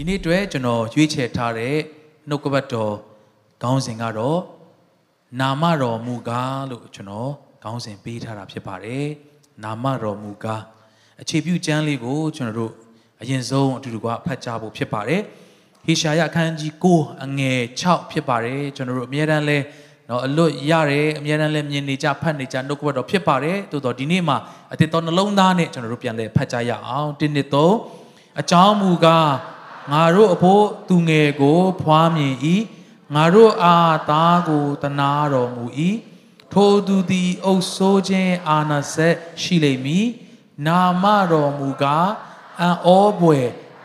ဒီနေ့အတွက်ကျွန်တော်ရွေးချယ်ထားတဲ့နှုတ်ကပတ်တော်ခေါင်းစဉ်ကတော့နာမတော်မူကားလို့ကျွန်တော်ခေါင်းစဉ်ပေးထားတာဖြစ်ပါတယ်နာမတော်မူကားအခြေပြုကျမ်းလေးကိုကျွန်တော်တို့အရင်ဆုံးအတူတူကဖတ်ကြားဖို့ဖြစ်ပါတယ်ဟေရှာယအခန်းကြီး9အငယ်6ဖြစ်ပါတယ်ကျွန်တော်တို့အများတန်းလဲနော်အလွတ်ရတယ်အများတန်းလဲမြင်နေကြဖတ်နေကြနှုတ်ကပတ်တော်ဖြစ်ပါတယ်တိုးတော့ဒီနေ့မှာအတစ်တော်နှလုံးသားနဲ့ကျွန်တော်တို့ပြန်လဲဖတ်ကြားရအောင်တင်းနှစ်သုံးအကြောင်းမူကား ငါတို့အဖို့သူငယ်ကိုဖွားမြင်၏ငါတို့အားသားကိုတနာတော်မူ၏ထိုသူသည်အုပ်ဆိုးခြင်းအာနာဆက်ရှိလိမ့်မည်နာမတော်မူကားအံ့ဩပွေ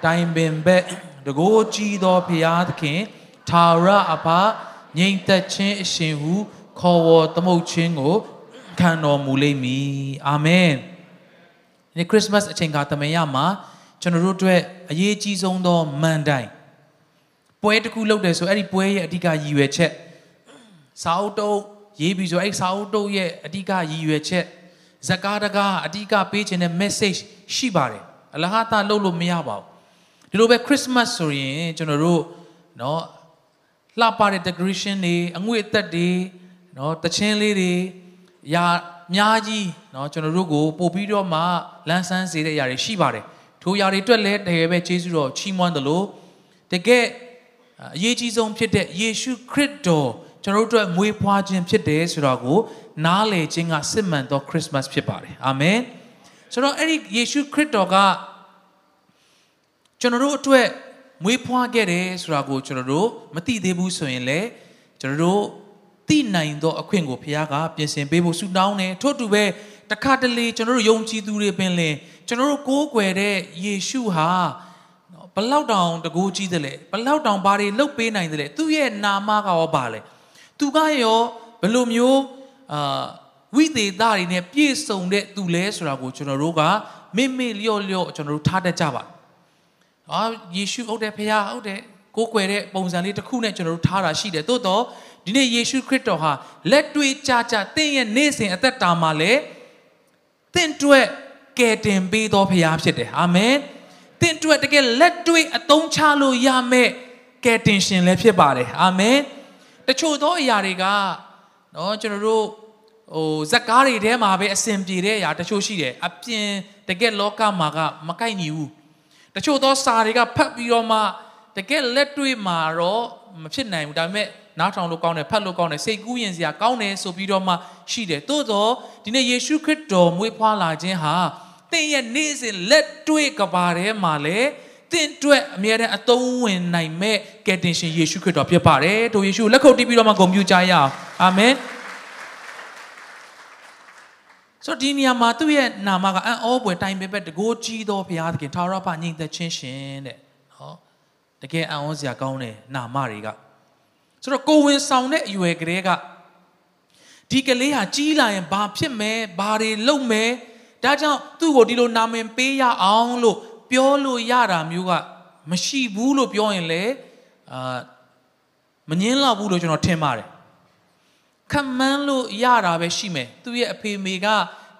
တိုင်ပင်ဘက်တကိုးကြီးသောဖျားသခင်သာရအဖငြိမ်သက်ခြင်းအရှင်ဟုခေါ်ဝေါ်သမုတ်ခြင်းကိုခံတော်မူလိမ့်မည်အာမင်ဒီခရစ်စမတ်အချိန်ကတမန်ရမှာ ကျွန်တော်တို့အတွက်အရေးကြီးဆုံးသောမန်တိုင်ပွဲတစ်ခုလုပ်တယ်ဆိုအဲ့ဒီပွဲရဲ့အဓိကရည်ရွယ်ချက်စာအုပ်တုပ်ရေးပြီးဆိုအဲ့စာအုပ်တုပ်ရဲ့အဓိကရည်ရွယ်ချက်ဇကာတကအဓိကပေးခြင်းတဲ့ message ရှိပါတယ်အလဟတာလုပ်လို့မရပါဘူးဒီလိုပဲ Christmas ဆိုရင်ကျွန်တော်တို့เนาะလှပတဲ့ decoration တွေအငွေအသက်တွေเนาะတခြင်းလေးတွေရာအများကြီးเนาะကျွန်တော်တို့ကိုပို့ပြီးတော့မှလန်းဆန်းစေတဲ့အရာတွေရှိပါတယ် ထိုຢာတွေအတွက်လည်းတကယ်ပဲကျေးဇူးတော်ချီးမွမ်းတယ်လို့တကယ်အရေးကြီးဆုံးဖြစ်တဲ့ယေရှုခရစ်တော်ကျွန်တော်တို့အတွက်မွေးဖွားခြင်းဖြစ်တယ်ဆိုတော့ကိုနားလည်ခြင်းကစစ်မှန်သောခရစ်မတ်ဖြစ်ပါတယ်အာမင်ဆိုတော့အဲ့ဒီယေရှုခရစ်တော်ကကျွန်တော်တို့အတွက်မွေးဖွားခဲ့တယ်ဆိုတာကိုကျွန်တော်တို့မသိသေးဘူးဆိုရင်လည်းကျွန်တော်တို့သိနိုင်သောအခွင့်ကိုဘုရားကပြင်ဆင်ပေးဖို့ဆုတောင်းတယ်ထို့တူပဲတခါတလေကျွန်တော်တို့ယုံကြည်သူတွေပင်လင် ကျွန်တော်တို့ကိုးကွယ်တဲ့ယေရှုဟာဘလောက်တောင်တကူကြီးတယ်လေဘလောက်တောင်ဘာတွေလှုပ်ပေးနိုင်တယ်လေသူ့ရဲ့နာမကရောပါလေသူကရောဘယ်လိုမျိုးအာဝိသေသတွေနဲ့ပြည့်စုံတဲ့သူလဲဆိုတာကိုကျွန်တော်တို့ကမေ့မေ့လျော့လျော့ကျွန်တော်တို့ထားတတ်ကြပါအာယေရှုဟုတ်တယ်ဖခင်ဟုတ်တယ်ကိုးကွယ်တဲ့ပုံစံလေးတစ်ခုနဲ့ကျွန်တော်တို့ထားတာရှိတယ်သို့တော့ဒီနေ့ယေရှုခရစ်တော်ဟာလက်တွေ့ကြကြသင်ရဲ့နေ့စဉ်အသက်တာမှာလေသင်တွ က်ကယ်တင်ပေးသောဖခင်ဖြစ်တယ်အာမင်သင်တွက်တကယ်လက်တွေ့အသုံးချလို့ရမယ့်ကယ်တင်ရှင်လည်းဖြစ်ပါတယ်အာမင်တချို့သောအရာတွေကနော်ကျွန်တော်တို့ဟိုဇက်ကားတွေထဲမှာပဲအစဉ်ပြေတဲ့အရာတချို့ရှိတယ်အပြင်တကယ်လောကမှာကမကိုက်ညီဘူးတချို့သောစာတွေကဖတ်ပြီးတော့မှတကယ်လက်တွေ့မှာတော့မဖြစ်နိုင်ဘူးဒါပေမဲ့နားထောင်လို့ကောင်းတယ်ဖတ်လို့ကောင်းတယ်စိတ်ကူးရင်စရာကောင်းတယ်ဆိုပြီးတော့မှရှိတယ်သို့တော့ဒီနေ့ယေရှုခရစ်တော်မွေးဖွားလာခြင်းဟာ သင်ရဲ့နေ့စဉ်လက်တွေ့ကဘာထဲမှာလဲသင်အတွက်အမြဲတမ်းအသုံးဝင်နိုင်မဲ့ကယ်တင်ရှင်ယေရှုခရစ်တော်ဖြစ်ပါတယ်။တို့ယေရှုလက်ခုပ်တီးပြီးတော့မှဂုဏ်ပြုကြရအောင်။အာမင်။ဆိုဒီနေရာမှာသူ့ရဲ့နာမကအံ့ဩပွေတိုင်ပင်ပဲတကိုးကြီးသောဘုရားသခင်ထာဝရဘညင်သက်ချင်းရှင်တဲ့။ဟောတကယ်အံ့ဩစရာကောင်းတဲ့နာမတွေကဆိုတော့ကိုဝင်ဆောင်တဲ့အရွယ်ကလေးကဒီကလေးဟာကြီးလာရင်ဘာဖြစ်မဲဘာတွေလုပ်မဲ ဒါကြောင့်သူ့ကိုဒီလိုနာမည်ပေးရအောင်လို့ပြောလို့ရတာမျိုးကမရှိဘူးလို့ပြောရင်လေအာမငင်းလောက်ဘူးလို့ကျွန်တော်ထင်ပါတယ်ခံမှန်းလို့ရတာပဲရှိမယ်သူ့ရဲ့အဖေမေက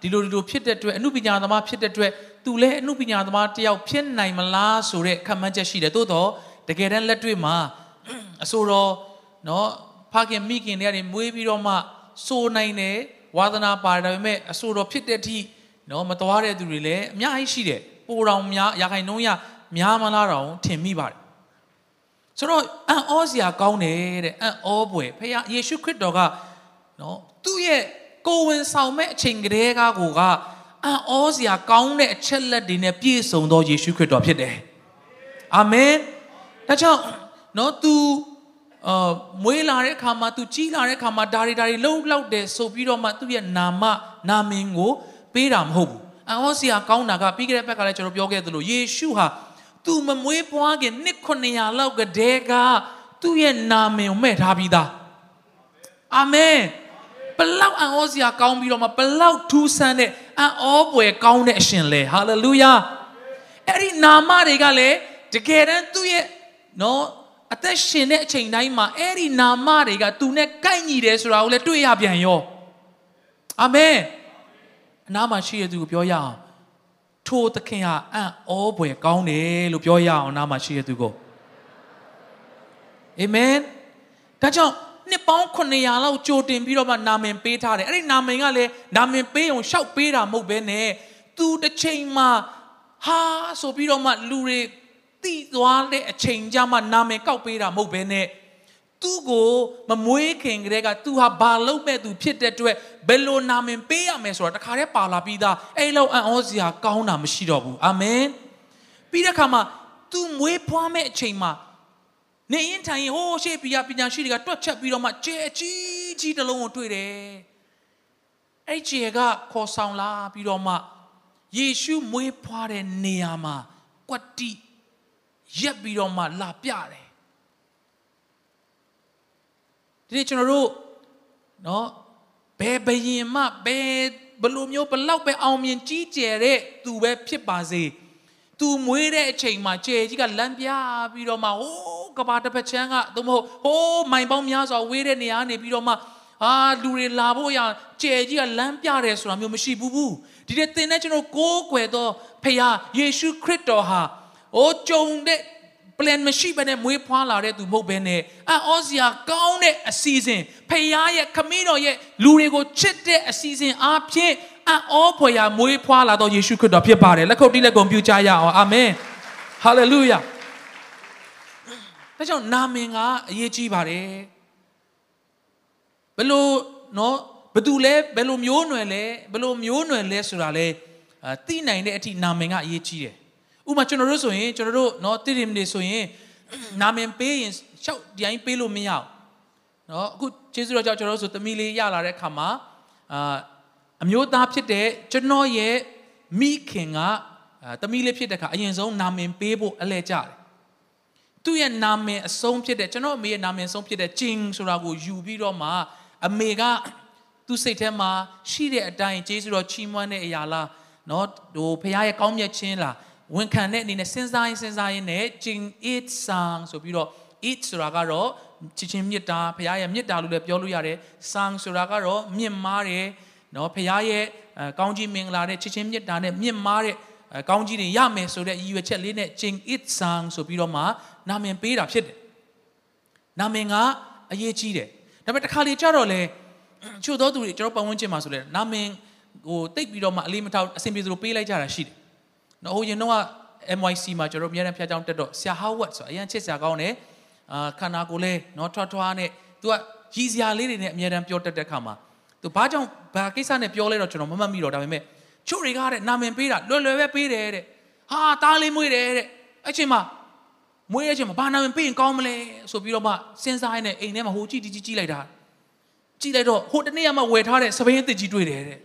ဒီလိုဒီလိုဖြစ်တဲ့အတွက်အမှုပညာသမားဖြစ်တဲ့အတွက်သူလည်းအမှုပညာသမားတယောက်ဖြစ်နိုင်မလားဆိုတဲ့ခံမှန်းချက်ရှိတယ်သို့တော့တကယ်တမ်းလက်တွေ့မှာအဆိုတော်နော်ဖခင်မိခင်တွေကနေမွေးပြီးတော့မှစိုးနိုင်တယ်ဝါသနာပါတယ်ဒါပေမဲ့အဆိုတော်ဖြစ်တဲ့အထိ နော်မတော်တဲ့သူတွေလည်းအများကြီးရှိတယ်ပိုတော်များရာခိုင်နှုန်းရများမလားတော့ထင်မိပါတယ်ဆိုတော့အံ့ဩစရာကောင်းတယ်တဲ့အံ့ဩပွေဖခင်ယေရှုခရစ်တော်ကနော်သူ့ရဲ့ကိုဝင်ဆောင်မဲ့အချိန်ကလေးကကိုကအံ့ဩစရာကောင်းတဲ့အချက်လက်တွေနဲ့ပြည့်စုံသောယေရှုခရစ်တော်ဖြစ်တယ်အာမင်ဒါကြောင့်နော်သူအာမွေးလာတဲ့အခါမှာသူကြီးလာတဲ့အခါမှာဒါတွေဒါတွေလှုပ်လှောက်တယ်ဆိုပြီးတော့မှသူ့ရဲ့နာမနာမည်ကို ပေးတာမဟုတ်ဘူးအဟောစီယာကောင်းတာကပြီးခဲ့တဲ့ဘက်ကလည်းကျွန်တော်ပြောခဲ့သလိုယေရှုဟာသူမမွေးဖွားခင်နှစ်900လောက်ကတည်းကသူ့ရဲ့နာမည်ကိုမဲ့ထားပြီးသားအာမင်ဘလောက်အံ့ဩစရာကောင်းပြီးတော့မှဘလောက်ထူးဆန်းတဲ့အံ့ဩပွေကောင်းတဲ့အရှင်လဲဟာလေလုယာအဲ့ဒီနာမတွေကလည်းတကယ်တမ်းသူ့ရဲ့နော်အသက်ရှင်တဲ့အချိန်တိုင်းမှာအဲ့ဒီနာမတွေကသူနဲ့ကိုက်ညီတယ်ဆိုတာကိုလည်းတွေ့ရပြန်ရောအာမင် အနာမှာရှိတဲ့သူကိုပြောရအောင်ထိုသခင်ဟာအံ့ဩပွေကောင်းတယ်လို့ပြောရအောင်အနာမှာရှိတဲ့သူကိုအာမင်ဒါကြောင့်နှစ်ပေါင်း900လောက်ကြိုတင်ပြီးတော့မှနာမည်ပေးထားတယ်အဲ့ဒီနာမည်ကလည်းနာမည်ပေးအောင်ရှောက်ပေးတာမဟုတ်ဘဲနဲ့သူတစ်ချိန်မှာဟာဆိုပြီးတော့မှလူတွေတိသွားတဲ့အချိန်ကြမှာနာမည်ကောက်ပေးတာမဟုတ်ဘဲနဲ့ သူ့ကိုမမွေးခင်ကလေးကသူဟာဘာလုပ်မဲ့သူဖြစ်တဲ့အတွက်ဘယ်လိုနာမည်ပေးရမယ်ဆိုတာတခါတည်းပါလာပြီးသားအဲ့လောက်အံ့ဩစရာကောင်းတာမရှိတော့ဘူးအာမင်ပြီးတဲ့အခါမှာသူမွေးဖွားမဲ့အချိန်မှာနေရင်ထိုင်ရင်ဟိုးရှေ့ပြပညာရှိတွေကတွက်ချက်ပြီးတော့မှကျဲကြီးကြီးတစ်လုံးကိုတွေ့တယ်အဲ့ကျဲကခေါ်ဆောင်လာပြီးတော့မှယေရှုမွေးဖွားတဲ့နေရာမှာကွက်တိရက်ပြီးတော့မှလာပြတယ် ဒီနေ့ကျွန်တော်တို့နော်ဘယ်ဘယင်မှဘယ်ဘလိုမျိုးဘလောက်ပဲအောင်မြင်ကြီးကျယ်တဲ့သူပဲဖြစ်ပါစေသူမွေးတဲ့အချိန်မှာကျယ်ကြီးကလမ်းပြပြီးတော့မှဟိုးကဘာတစ်ဖက်ချမ်းကသို့မဟုတ်ဟိုးမိုင်ပေါင်းများစွာဝေးတဲ့နေရာနေပြီးတော့မှအာလူတွေလာဖို့ရကျယ်ကြီးကလမ်းပြတယ်ဆိုတာမျိုးမရှိဘူးဘူးဒီတဲ့သင်နဲ့ကျွန်တော်ကိုးကွယ်သောဖခင်ယေရှုခရစ်တော်ဟာအိုးကြုံတဲ့ plan မရှိဘဲနဲ့မွေးဖွားလာတဲ့သူမဟုတ်ဘဲနဲ့အော်စရာကောင်းတဲ့အစီအစဉ်ဖခင်ရဲ့ခမင်းတော်ရဲ့လူတွေကိုချစ်တဲ့အစီအစဉ်အားဖြင့်အော်ဖွယ်ရာမွေးဖွားလာသောယေရှုခရစ်တော်ဖြစ်ပါတယ်လက်ခုပ်တီးလက်ကုန်ပြုကြရအောင်အာမင်ဟာလေလုယာဒါကြောင့်နာမင်ကအရေးကြီးပါတယ်ဘယ်လိုနော်ဘယ်သူလဲဘယ်လိုမျိုးနွယ်လဲဘယ်လိုမျိုးနွယ်လဲဆိုတာလဲသိနိုင်တဲ့အထိနာမင်ကအရေးကြီးတယ် ဥပမာကျွန်တော်တို့ဆိုရင်ကျွန်တော်တို့နော်တိတိမနေဆိုရင်နာမည်ပေးရင်ရှောက်ဒီတိုင်းပေးလို့မရဘူးနော်အခုကျေးဇူးတော်ကြောင့်ကျွန်တော်တို့ဆိုသမီးလေးရလာတဲ့ခါမှာအာအမျိုးသားဖြစ်တဲ့ကျွန်တော်ရဲ့မိခင်ကသမီးလေးဖြစ်တဲ့ခါအရင်ဆုံးနာမည်ပေးဖို့အလဲကြတယ်သူ့ရဲ့နာမည်အဆုံးဖြစ်တဲ့ကျွန်တော်အမေရဲ့နာမည်အဆုံးဖြစ်တဲ့ဂျင်းဆိုတာကိုယူပြီးတော့မှအမေကသူ့စိတ်ထဲမှာရှိတဲ့အတိုင်းကျေးဇူးတော်ချီးမွမ်းတဲ့အရာလားနော်ဟိုဖခင်ရဲ့ကောင်းမြတ်ခြင်းလား ဝန်ခံတဲ့အနေနဲ့စဉ်းစားရင်စဉ်းစားရင်နဲ့ကျင် it sang ဆိုပြီးတော့ it ဆိုတာကတော့ချစ်ချင်းမေတ္တာဖခင်ရဲ့မေတ္တာလို့လည်းပြောလို့ရတယ် sang ဆိုတာကတော့မြင့်မားတယ်နော်ဖခင်ရဲ့ကောင်းကြီးမင်္ဂလာတဲ့ချစ်ချင်းမေတ္တာနဲ့မြင့်မားတဲ့ကောင်းကြီးတွေရမယ်ဆိုတဲ့ရည်ရွယ်ချက်လေးနဲ့ကျင် it sang ဆိုပြီးတော့မှနာမည်ပေးတာဖြစ်တယ်နာမည်ကအရေးကြီးတယ်ဒါပေမဲ့တစ်ခါလေကြတော့လေချို့သောသူတွေကျွန်တော်ပတ်ဝန်းကျင်မှာဆိုလဲနာမည်ဟိုတိတ်ပြီးတော့မှအလေးမထားအဆင်ပြေသလိုပေးလိုက်ကြတာရှိတယ် နော်ဟိုရင်တော့ MYC မှာကျွန်တော်အများနဲ့ဖျားကြောင်းတက်တော့ဆရာဟောက်ဝတ်ဆိုအရင်ချစ်ဆရာကောင်းတယ်အာခန္ဓာကိုယ်လဲနော်ထွားထွားနဲ့ तू ကရည်စရာလေးတွေနဲ့အများတန်းပြောတတ်တဲ့ခါမှာ तू ဘာကြောင့်ဘာကိစ္စနဲ့ပြောလဲတော့ကျွန်တော်မမှတ်မိတော့ဒါပေမဲ့ချို့တွေကတဲ့နာမည်ပေးတာလွယ်လွယ်ပဲပေးတယ်တဲ့ဟာတားလေးမွေးတယ်တဲ့အဲ့ချိန်မှာမွေးတဲ့အချိန်မှာဘာနာမည်ပေးရင်ကောင်းမလဲဆိုပြီးတော့မှစဉ်းစားရင်းနဲ့အိမ်ထဲမှာဟိုကြည့်ကြည့်ကြည့်လိုက်တာကြည့်လိုက်တော့ဟိုတနေ့ကမှဝယ်ထားတဲ့စပိန်အစ်စ်ကြီးတွေ့တယ်တဲ့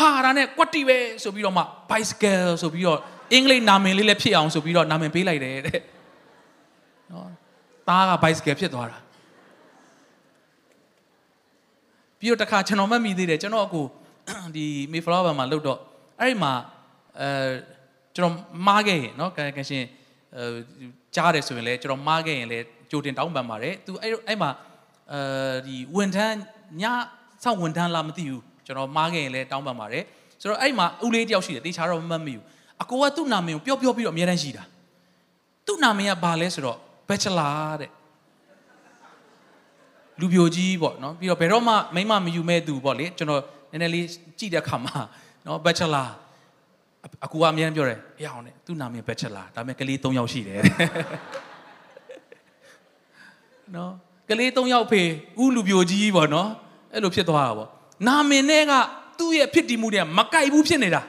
ဟာဒါနဲ့ကွက်တီပဲဆိုပြီးတော့မှ bicycle ဆိုပြီးတော့အင်္ဂလိပ်နာမည်လေးလည်းဖြစ်အောင်ဆိုပြီးတော့နာမည်ပေးလိုက်တယ်တဲ့နော်သားက bicycle ဖြစ်သွားတာပြီးတော့တခါကျွန်တော်မှတ်မိသေးတယ်ကျွန်တော်အခုဒီ Mayflower မှာလောက်တော့အဲ့ဒီမှာအဲကျွန်တော်မားခဲ့ရင်နော်ကရှင်အဲကြားတယ်ဆိုရင်လည်းကျွန်တော်မားခဲ့ရင်လည်းကြိုတင်တောင်းပန်ပါတယ် तू အဲ့အဲ့မှာအဲဒီဝန်ထမ်းညစောင့်ဝန်ထမ်းလားမသိဘူး ကျွန်တော်မားခဲ့ရင်လည်းတောင်းပန်ပါတယ်ဆိုတော့အဲ့မှာဦးလေးတယောက်ရှိတယ်တေချာတော့မမှတ်မိဘူးအကိုကသူ့နာမည်ကိုပြောပြောပြီးတော့အများတန်းရှိတာသူ့နာမည်ကဘာလဲဆိုတော့ bachelor တဲ့လူပြိုကြီးပေါ့နော်ပြီးတော့ဘယ်တော့မှမိမမယူမဲ့သူပေါ့လေကျွန်တော်နည်းနည်းလေးကြည့်တဲ့အခါမှာနော် bachelor အကူကအများကြီးပြောတယ်အေးအောင်နဲ့သူ့နာမည် bachelor ဒါပေမဲ့ကလေး၃ယောက်ရှိတယ်နော်ကလေး၃ယောက်ဖေဥလူပြိုကြီးပေါ့နော်အဲ့လိုဖြစ်သွားတာပေါ့ နာမည်နဲ့ကသူ့ရဲ့ဖြစ်တည်မှုတွေကမကိုက်ဘူးဖြစ်နေတာ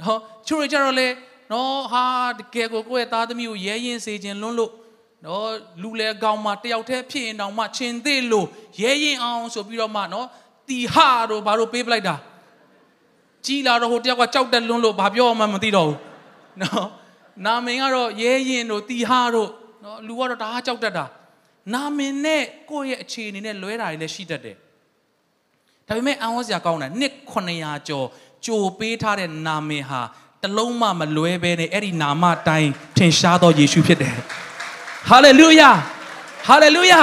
နော်ချိုးရကြတော့လေနော်ဟာတကယ်ကိုကိုယ့်ရဲ့သားသမီးကိုရဲရင်စေခြင်းလွန်းလို့နော်လူလေကောင်းမှတယောက်တည်းဖြစ်ရင်တောင်မှချင်းသေးလို့ရဲရင်အောင်ဆိုပြီးတော့မှနော်တီဟာတို့ဘာလို့ပေးပလိုက်တာကြီးလာတော့ဟိုတယောက်ကကြောက်တက်လွန်းလို့ဘာပြောမှမသိတော့ဘူးနော်နာမည်ကတော့ရဲရင်တို့တီဟာတို့နော်လူကတော့ဒါဟာကြောက်တတ်တာနာမည်နဲ့ကိုယ့်ရဲ့အခြေအနေနဲ့လွဲတာတွေလည်းရှိတတ်တယ် ဒါပေမဲ့အံ့ဩစရာကောင်းတာနှစ်900ကျော်ကြိုပေးထားတဲ့နာမည်ဟာတလုံးမှမလွဲဘဲနဲ့အဲ့ဒီနာမတိုင်းထင်ရှားသောယေရှုဖြစ်တယ်ဟာလေလုယာဟာလေလုယာ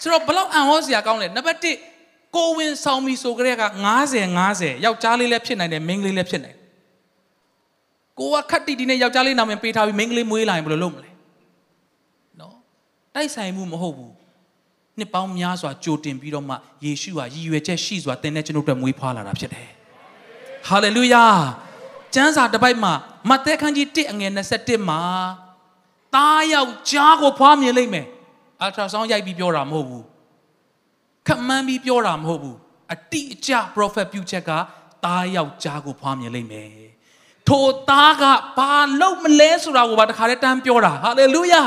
ဆိုတော့ဘလောက်အံ့ဩစရာကောင်းလဲနံပါတ်1ကိုဝင်ဆောင်ပြီဆိုကြတဲ့က90 90ယောက်ျားလေးလည်းဖြစ်နိုင်တယ်မိန်းကလေးလည်းဖြစ်နိုင်ကိုကခတ်တီတီနဲ့ယောက်ျားလေးနာမည်ပေးထားပြီးမိန်းကလေးမွေးလာရင်ဘယ်လိုလုပ်မလဲတိုက်ဆိုင်မှုမဟုတ်ဘူး နှစ်ပေါင်းများစွာကြိုတင်ပြီးတော့မှယေရှုဟာရည်ရွယ်ချက်ရှိစွာသင်တဲ့ကျွန်ုပ်တို့မွေးဖွားလာတာဖြစ်တယ်ဟာလေလုယာကျမ်းစာတစ်ပိုက်မှာမဿဲခန်းကြီး1အငယ်21မှာသားယောက်ျားကိုဖွားမြင်လိမ့်မယ်အလ်ထရာဆောင်းရိုက်ပြီးပြောတာမဟုတ်ဘူးခမန်းပြီးပြောတာမဟုတ်ဘူးအတိအကျ prophet ပြုချက်ကသားယောက်ျားကိုဖွားမြင်လိမ့်မယ်ထိုသားကဘာလုပ်မလဲဆိုတာကိုပါတခါတည်းတန်းပြောတာဟာလေလုယာ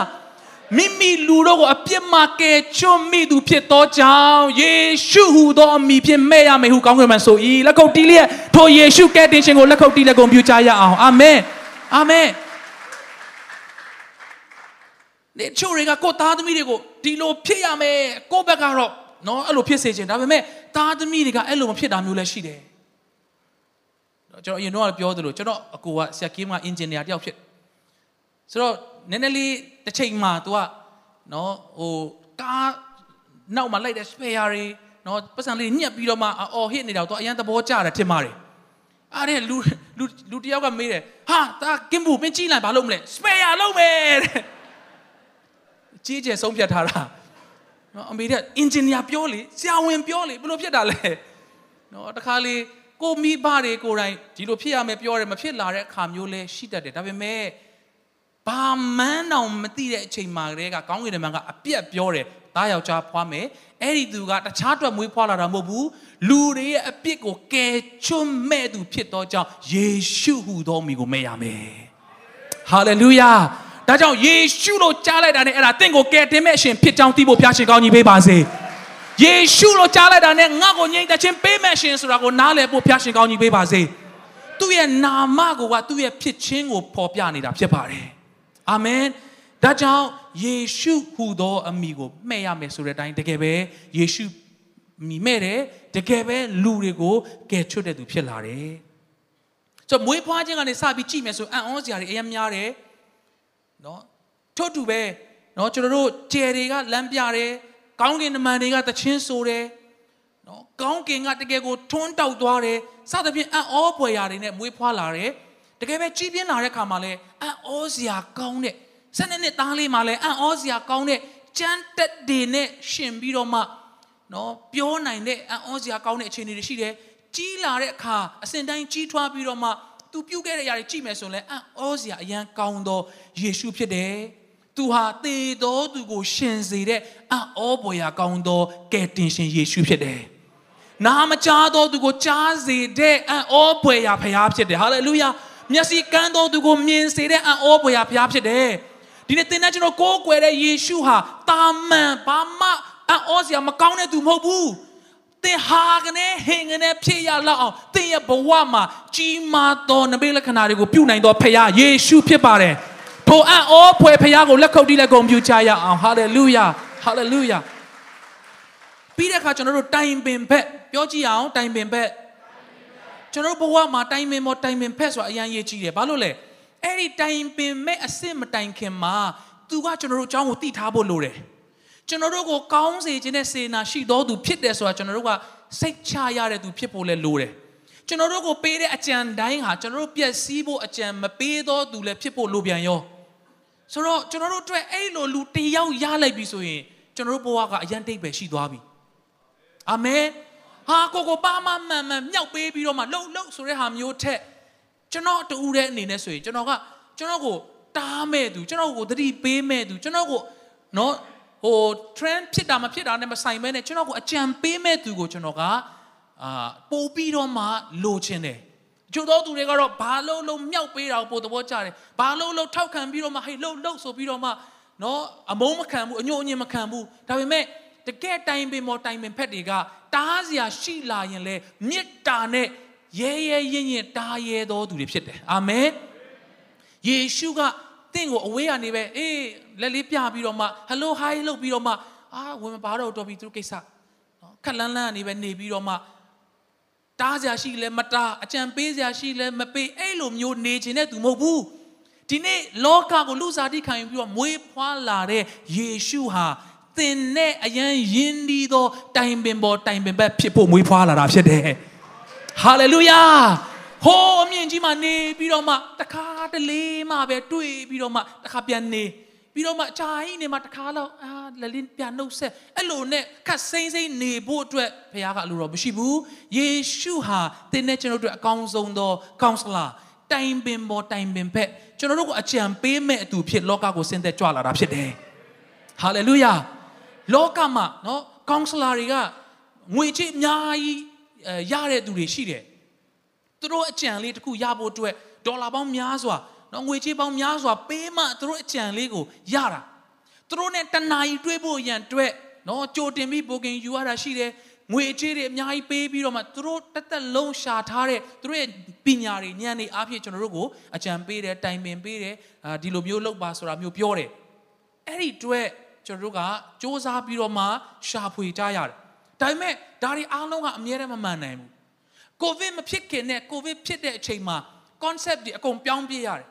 မိမိလူတို့ကိုအပြစ်မှကယ်ချွတ်မိသူဖြစ်သောကြောင့်ယေရှုဟူသောအမိဖြင့်မဲ့ရမယ်ဟုကောင်းကင်မှာဆို၏လက်ခုပ်တီးလျက်ထိုယေရှုကယ်တင်ရှင်ကိုလက်ခုပ်တီးလက်ကုန်ပြုကြရအောင်အာမင်အာမင်ဒီချိုတွေကကိုသားသမီးတွေကိုဒီလိုဖြစ်ရမယ်ကိုဘက်ကတော့နော်အဲ့လိုဖြစ်စေချင်ဒါပေမဲ့သားသမီးတွေကအဲ့လိုမဖြစ်တာမျိုးလည်းရှိတယ်ကျွန်တော်အရင်တော့ပြောသလိုကျွန်တော်အကိုကဆရာကင်းကအင်ဂျင်နီယာတယောက်ဖြစ်ဆိုတော့ နည်းနည်းလေးတစ်ချိန်မှာ तू ကနော်ဟိုကားနောက်မှာလိုက်တဲ့ spare တွေနော်ပတ်စံလေးညှက်ပြီးတော့မှအော်ဟစ်နေတာ तू အရန်သဘောကျတယ်ထင်ပါတယ်အားတဲ့လူလူလူတယောက်ကမေးတယ်ဟာဒါကင်းဘူးမင်းကြီးလိုက်ဘာလုပ်မလဲ spare လုပ်မယ်တဲ့ကြီးကျယ်ဆုံးဖြတ်ထားတာနော်အမေကအင်ဂျင်နီယာပြောလေဆရာဝန်ပြောလေဘယ်လိုဖြစ်တာလဲနော်တခါလေကိုမိဘတွေကိုယ်တိုင်ဒီလိုဖြစ်ရမယ်ပြောတယ်မဖြစ်လာတဲ့အခါမျိုးလဲရှိတတ်တယ်ဒါပေမဲ့ ဘာမှန်းတော့မသိတဲ့အချိန်မှာတည်းကကောင်းကင်တမန်ကအပြက်ပြောတယ်သားယောက်ျားဖွားမယ်အဲ့ဒီသူကတခြားအတွက်မွေးဖွားလာတာမဟုတ်ဘူးလူတွေရဲ့အပြစ်ကိုကယ်ချွတ်မဲ့သူဖြစ်သောကြောင့်ယေရှုဟူသောမိကိုမဲ့ရမယ်ဟာလေလုယာဒါကြောင့်ယေရှုလို့ကြားလိုက်တာနဲ့အဲ့ဒါတင့်ကိုကယ်တင်မဲ့အရှင်ဖြစ်ကြောင်းသိဖို့ဖျားရှင်ကောင်းကြီးပေးပါစေယေရှုလို့ကြားလိုက်တာနဲ့ငါ့ကိုငြိမ်သက်ခြင်းပေးမဲ့ရှင်ဆိုတာကိုနားလည်ဖို့ဖျားရှင်ကောင်းကြီးပေးပါစေသူ့ရဲ့နာမကိုကသူ့ရဲ့ဖြစ်ခြင်းကိုဖော်ပြနေတာဖြစ်ပါတယ် အာမင်ဒါကြောင့်ယေရှုဟူသောအမိကိုမှဲ့ရမယ်ဆိုတဲ့အတိုင်းတကယ်ပဲယေရှုမိမဲ့တယ်တကယ်ပဲလူတွေကိုကယ်ချွတ်တဲ့သူဖြစ်လာတယ်ဆိုတော့မွေးဖွားခြင်းကနေစပြီးကြည့်မယ်ဆိုအံ့ဩစရာတွေအများများတယ်နော်ထို့တူပဲနော်ကျွန်တော်တို့ကျယ်တွေကလမ်းပြတယ်ကောင်းကင်နမန်တွေကတချင်းဆိုတယ်နော်ကောင်းကင်ကတကယ်ကိုထွန်းတောက်သွားတယ်စသဖြင့်အံ့ဩပွေရာတွေနဲ့မွေးဖွားလာတယ် တကယ်ပဲကြီးပြင်းလာတဲ့ခါမှာလဲအံ့ဩစရာကောင်းတဲ့ဆယ်နှစ်နှစ်သားလေးမှာလဲအံ့ဩစရာကောင်းတဲ့ကြမ်းတက်တွေနဲ့ရှင်ပြီးတော့မှနော်ပြောနိုင်တဲ့အံ့ဩစရာကောင်းတဲ့အခြေအနေတွေရှိတယ်ကြီးလာတဲ့အခါအစဉ်တိုင်းကြီးထွားပြီးတော့မှသူပြုတ်ခဲ့တဲ့အရာတွေကြည့်မယ်ဆိုရင်လည်းအံ့ဩစရာအရန်ကောင်းသောယေရှုဖြစ်တယ်သူဟာသေတော်သူကိုရှင်စေတဲ့အံ့ဩပွေရာကောင်းသောကယ်တင်ရှင်ယေရှုဖြစ်တယ်နာမကြားတော်သူကိုကြားစေတဲ့အံ့ဩပွေရာဖခင်ဖြစ်တယ်ဟာလေလုယာ မျက်စိကန်းတော်သူကိုမြင်စေတဲ့အံ့ဩပွေရာဖခင်ဖြစ်တယ်ဒီနေ့သင်နဲ့ကျွန်တော်ကိုးကွယ်တဲ့ယေရှုဟာတာမန်ဘာမှအံ့ဩစရာမကောင်းတဲ့သူမဟုတ်ဘူးသင်ဟာကနေဟင်ကနေဖြစ်ရလောက်အောင်သင်ရဲ့ဘဝမှာကြီးမားသောနမိတ်လက္ခဏာတွေကိုပြုနိုင်သောဖခင်ယေရှုဖြစ်ပါတယ်ထိုအံ့ဩဖွယ်ဖခင်ကိုလက်ခုပ်တီးလက်ကုံပြုချရအောင်ဟာလေလုယာဟာလေလုယာပြီးတဲ့အခါကျွန်တော်တို့တိုင်ပင်ဘက်ပြောကြည့်အောင်တိုင်ပင်ဘက် ကျွန်တော်တို့ဘဝမှာတိုင်ပင်မော်တိုင်ပင်ဘက်ဆိုတာအရင်ရေးကြည့်တယ်ဘာလို့လဲအဲ့ဒီတိုင်ပင်မဲ့အစစ်မတိုင်ခင်မှာသူကကျွန်တော်တို့အကြောင်းကိုသိထားဖို့လိုတယ်ကျွန်တော်တို့ကိုကောင်းစေခြင်းနဲ့စေနာရှိတော်သူဖြစ်တယ်ဆိုတာကျွန်တော်တို့ကစိတ်ချရတဲ့သူဖြစ်ဖို့လည်းလိုတယ်ကျွန်တော်တို့ကိုပေးတဲ့အကြံတိုင်းဟာကျွန်တော်တို့ပျက်စီးဖို့အကြံမပေးတော့သူလည်းဖြစ်ဖို့လိုပြန်ရောဆိုတော့ကျွန်တော်တို့အတွက်အဲ့လိုလူတယောက်ရလိုက်ပြီဆိုရင်ကျွန်တော်တို့ဘဝကအရန်တိတ်ပဲရှိသွားပြီအာမင် ဟာကိုကိုပါမမှန်မှန်မြောက်ပေးပြီးတော့မှလှုပ်လှုပ်ဆိုတဲ့ဟာမျိုးထက်ကျွန်တော်တူတဲ့အနေနဲ့ဆိုရင်ကျွန်တော်ကကျွန်တော်ကိုတားမဲ့သူကျွန်တော်ကိုသတိပေးမဲ့သူကျွန်တော်ကိုနော်ဟို trend ဖြစ်တာမဖြစ်တာနဲ့မဆိုင်ဘဲနဲ့ကျွန်တော်ကိုအကြံပေးမဲ့သူကိုကျွန်တော်ကအာပို့ပြီးတော့မှလိုချင်တယ်ကျို့သောသူတွေကတော့ဘာလို့လို့မြောက်ပေးတာကိုပို့သဘောကျတယ်ဘာလို့လို့ထောက်ခံပြီးတော့မှဟေးလှုပ်လှုပ်ဆိုပြီးတော့မှနော်အမုန်းမခံဘူးအညှို့အညင်မခံဘူးဒါပေမဲ့ တကယ်တိုင်ပင်မော်တိုင်ပင်ဖက်တွေကတားစရာရှိလာရင်လေမေတ္တာနဲ့ရဲရဲရင်ရင်တားရဲတော်သူတွေဖြစ်တယ်အာမင်ယေရှုကတင့်ကိုအဝေးကနေပဲအေးလက်လေးပြပြီးတော့မှဟယ်လိုဟိုင်းလုပ်ပြီးတော့မှအာဝင်မပါတော့တော်ပြီသူတို့ကိစ္စနော်ခက်လန်းလန်းကနေပဲနေပြီးတော့မှတားစရာရှိလဲမတားအကြံပေးစရာရှိလဲမပေးအဲ့လိုမျိုးနေခြင်းတဲ့သူမဟုတ်ဘူးဒီနေ့လောကကိုလူစားတိခံယူပြီးတော့မွေးဖွားလာတဲ့ယေရှုဟာ သင်နဲ့အရန်ယဉ်ဒီသောတိုင်ပင်ပေါ်တိုင်ပင်ဘက်ဖြစ်ဖို့မွေးဖွားလာတာဖြစ်တယ်ဟာလေလုယာဟိုးအမြင့်ကြီးမှာနေပြီးတော့မှတခါတလေမှပဲတွေ့ပြီးတော့မှတခါပြန်နေပြီးတော့မှအချာကြီးနေမှတခါတော့အာလလင်းပြန်နှုတ်ဆက်အဲ့လိုနဲ့ခတ်စိမ့်စိမ့်နေဖို့အတွက်ဘုရားကအလိုတော်မရှိဘူးယေရှုဟာတင်းနဲ့ကျွန်တော်တို့အကောင်းဆုံးသော counselor တိုင်ပင်ပေါ်တိုင်ပင်ဖက်ကျွန်တော်တို့ကိုအကြံပေးမဲ့အတူဖြစ်လောကကိုဆင်းသက်ကြွလာတာဖြစ်တယ်ဟာလေလုယာ လောကမှာနော် counselor တွေကငွေကြေးအများကြီးအဲရတဲ့သူတွေရှိတယ်သူတို့အကြံလေးတစ်ခုရဖို့အတွက်ဒေါ်လာပေါင်းများစွာနော်ငွေကြေးပေါင်းများစွာပေးမှသူတို့အကြံလေးကိုရတာသူတို့နဲ့တဏှာကြီးတွေးဖို့ရန်အတွက်နော်ကြိုတင်ပြီးဘိုကင်ယူရတာရှိတယ်ငွေကြေးတွေအများကြီးပေးပြီးတော့မှသူတို့တက်တက်လုံးရှာထားတဲ့သူတို့ရဲ့ပညာတွေဉာဏ်တွေအားဖြင့်ကျွန်တော်တို့ကိုအကြံပေးတယ်တိုင်ပင်ပေးတယ်အာဒီလိုမျိုးလုပ်ပါဆိုတာမျိုးပြောတယ်အဲ့ဒီအတွက် ကျွန်တော်တို့ကစ조사ပြီးတော့မှရှာဖွေကြရတယ်ဒါပေမဲ့ဒါတွေအားလုံးကအမြဲတမ်းမမှန်နိုင်ဘူးကိုဗစ်မဖြစ်ခင်နဲ့ကိုဗစ်ဖြစ်တဲ့အချိန်မှာ concept တွေအကုန်ပြောင်းပြရတယ်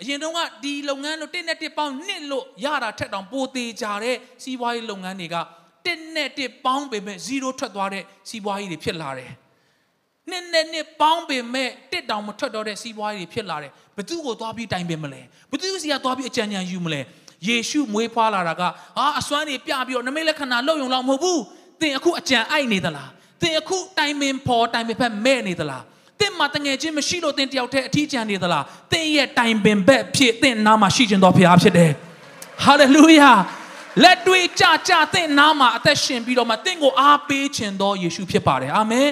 အရင်တုန်းကဒီလုပ်ငန်းလို့တစ်နဲ့တစ်ပေါင်းနှစ်လို့ရတာထက်တောင်ပိုသေးကြတဲ့စီးပွားရေးလုပ်ငန်းတွေကတစ်နဲ့တစ်ပေါင်းပေမဲ့0ထွက်သွားတဲ့စီးပွားရေးတွေဖြစ်လာတယ်နှစ်နဲ့နှစ်ပေါင်းပေမဲ့တစ်တောင်မထွက်တော့တဲ့စီးပွားရေးတွေဖြစ်လာတယ်ဘသူကိုသွားပြီးတိုင်ပင်မလဲဘသူစီကသွားပြီးအကြံဉာဏ်ယူမလဲ ယေရှုမွေးဖွားလာတာကဟာအစွမ်းတွေပြပြီးတော့နမိတ်လက္ခဏာလုပ်ယုံလောက်မဟုတ်ဘူးသင်အခုအကြံအိုက်နေသလားသင်အခုတိုင်ပင်ဖော်တိုင်ပင်ဖက်မဲ့နေသလားသင်မှာတငယ်ချင်းမရှိလို့သင်တယောက်တည်းအထီးကျန်နေသလားသင်ရဲ့တိုင်ပင်ဘက်ဖြစ်သင်နာမှာရှိခြင်းတော်ဖရားဖြစ်တယ်ဟာလေလုယာလက်တွေကြကြသင်နာမှာအသက်ရှင်ပြီးတော့မှသင်ကိုအားပေးခြင်းတော်ယေရှုဖြစ်ပါတယ်အာမင်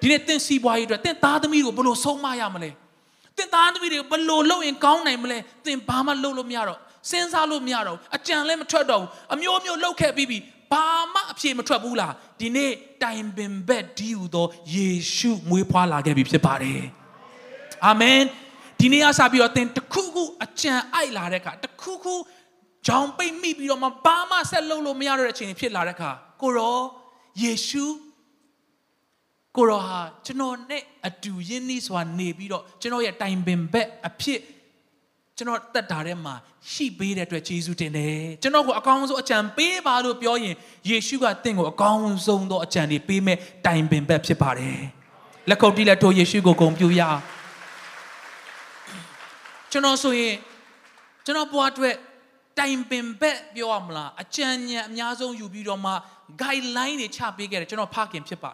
ဒီနေ့သင်စီးပွားရေးအတွက်သင်သားသမီးကိုဘယ်လိုဆုံးမရမလဲသင်သားသမီးတွေကိုဘယ်လိုလုပ်ရင်ကောင်းနိုင်မလဲသင်ဘာမှလုပ်လို့မရတော့ စဉ်းစားလို့မရတော့အကြံလည်းမထွက်တော့ဘူးအမျိုးမျိုးလုပ်ခဲ့ပြီးပြီဘာမှအဖြေမထွက်ဘူးလားဒီနေ့တိုင်ပင်ဘက်ဒီဟူသောယေရှုမွေးဖွားလာခဲ့ပြီဖြစ်ပါတယ်အာမင်ဒီနေ့အစပြီးတော့သင်တခုခုအကြံအိုက်လာတဲ့အခါတခုခုဂျောင်ပိတ်မိပြီးတော့မှဘာမှဆက်လုပ်လို့မရတော့တဲ့အချိန်ဖြစ်လာတဲ့အခါကိုရောယေရှုကိုရောဟာကျွန်တော်နဲ့အတူယဉ်နီးစွာနေပြီးတော့ကျွန်တော်ရဲ့တိုင်ပင်ဘက်အဖြစ် ကျွန်တော်တက်တာထဲမှာရှိပေးတဲ့အတွက်ယေရှုတင်တယ်ကျွန်တော်ကိုအကောင်းဆုံးအကြံပေးပါလို့ပြောရင်ယေရှုကတင့်ကိုအကောင်းဆုံးသောအကြံတွေပေးမဲ့တိုင်ပင်ဘက်ဖြစ်ပါတယ်လက်ခုပ်တီးလက်ထိုးယေရှုကိုဂုဏ်ပြုရအောင်ကျွန်တော်ဆိုရင်ကျွန်တော်ဘဝအတွက်တိုင်ပင်ဘက်ပြောရမလားအကြံဉာဏ်အများဆုံးယူပြီးတော့မှ guideline တွေချပေးခဲ့တယ်ကျွန်တော်ဖခင်ဖြစ်ပါ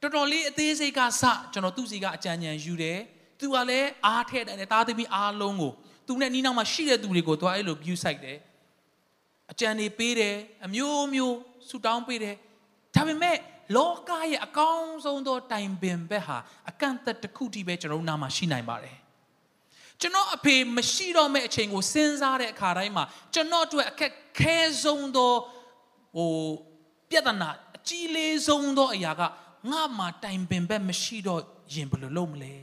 တော်တော်လေးအသေးစိတ်ကစကျွန်တော်သူ့စီကအကြံဉာဏ်ယူတယ် သူကလည်းအားထည့်တယ်တားသမီးအားလုံးကိုသူနဲ့နီးနောက်မှာရှိတဲ့သူတွေကိုသူအဲ့လို view site တယ်အကြံတွေပေးတယ်အမျိုးမျိုးဆူတောင်းပေးတယ်ဒါပေမဲ့လောကရဲ့အကောင်းဆုံးသောတိုင်ပင်ဘက်ဟာအကန့်အသတ်တစ်ခုတည်းပဲကျွန်တော်နားမှာရှိနိုင်ပါတယ်ကျွန်တော်အဖေမရှိတော့မယ့်အချိန်ကိုစဉ်းစားတဲ့အခါတိုင်းမှာကျွန်တော်အတွက်အခက်ခဲဆုံးသောဟိုပြဿနာအကြီးလေးဆုံးသောအရာကငါမှတိုင်ပင်ဘက်မရှိတော့ရင်ဘယ်လိုလုပ်မလဲ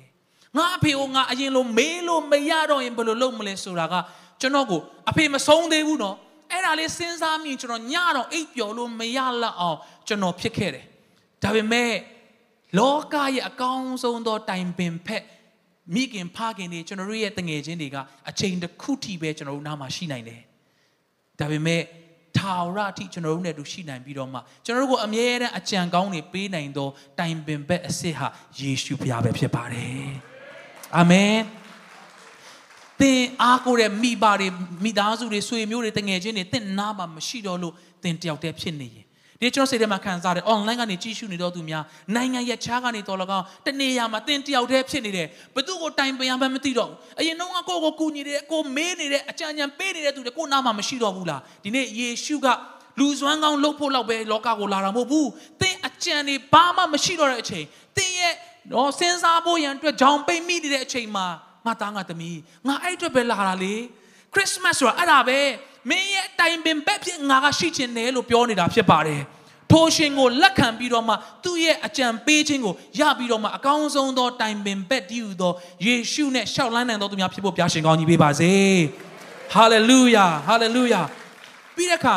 ငါအဖေကိုငါအရင်လိုမေးလို့မရတော့ရင်ဘယ်လိုလုပ်မလဲဆိုတာကကျွန်တော်ကိုအဖေမဆုံးသေးဘူးနော်အဲ့ဒါလေးစဉ်းစားမိကျွန်တော်ညတော့အိပ်ပျော်လို့မရလောက်အောင်ကျွန်တော်ဖြစ်ခဲ့တယ်ဒါပေမဲ့လောကရဲ့အကောင်းဆုံးသောတိုင်ပင်ဖက်မိခင်ဖခင်တွေကျွန်တော်တို့ရဲ့တငယ်ချင်းတွေကအချိန်တစ်ခုထိပဲကျွန်တော်တို့နားမှာရှိနိုင်တယ်ဒါပေမဲ့ထာဝရအထိကျွန်တော်တို့နဲ့တူရှိနိုင်ပြီးတော့မှကျွန်တော်တို့ကိုအမြဲတမ်းအကြံကောင်းတွေပေးနိုင်သောတိုင်ပင်ဘက်အစ်စ်ဟာယေရှုဖခင်ပဲဖြစ်ပါတယ် အာမင်သင်အားကိုးတဲ့မိဘတွေမိသားစုတွေဆွေမျိုးတွေတငယ်ချင်းတွေသင်နားမှာမရှိတော့လို့သင်တယောက်တည်းဖြစ်နေရင်ဒီကျွန်တော်စိတ်ထဲမှာခံစားတယ် online ကနေကြည့်ရှုနေတော့သူများနိုင်ငံရဲ့ခြားကနေတော်လကောင်းတနေရာမှာသင်တယောက်တည်းဖြစ်နေတယ်ဘသူကိုတိုင်ပင်ရမှမသိတော့ဘူးအရင်တော့ကိုကိုကူညီတယ်ကိုမေးနေတယ်အကြံဉာဏ်ပေးနေတဲ့သူတွေကိုနားမှာမရှိတော့ဘူးလားဒီနေ့ယေရှုကလူစွမ်းကောင်းလှုပ်ဖို့လောက်ပဲလောကကိုလာတာမဟုတ်ဘူးသင်အကြံတွေဘာမှမရှိတော့တဲ့အချိန်သင်ရဲ့ နော်စဉ်းစားဖို့ရန်အတွက်ကြောင်ပိတ်မိနေတဲ့အချိန်မှာငါသားငါသမီးငါအဲ့အတွက်ပဲလာတာလေခရစ်စမတ်ဆိုတာအဲ့ဒါပဲမင်းရဲ့တိုင်ပင်ဘက်ဖြစ်ငါကရှိချင်တယ်လို့ပြောနေတာဖြစ်ပါတယ်ထိုရှင်ကိုလက်ခံပြီးတော့မှသူ့ရဲ့အကြံပေးခြင်းကိုရပြီးတော့မှအကောင်းဆုံးသောတိုင်ပင်ဘက်တည်ဟူသောယေရှုနဲ့ရှောက်လန်းနိုင်သောသူများဖြစ်ဖို့ပြရှင်ကောင်းကြီးပေးပါစေဟာလေလုယာဟာလေလုယာပြီးတဲ့အခါ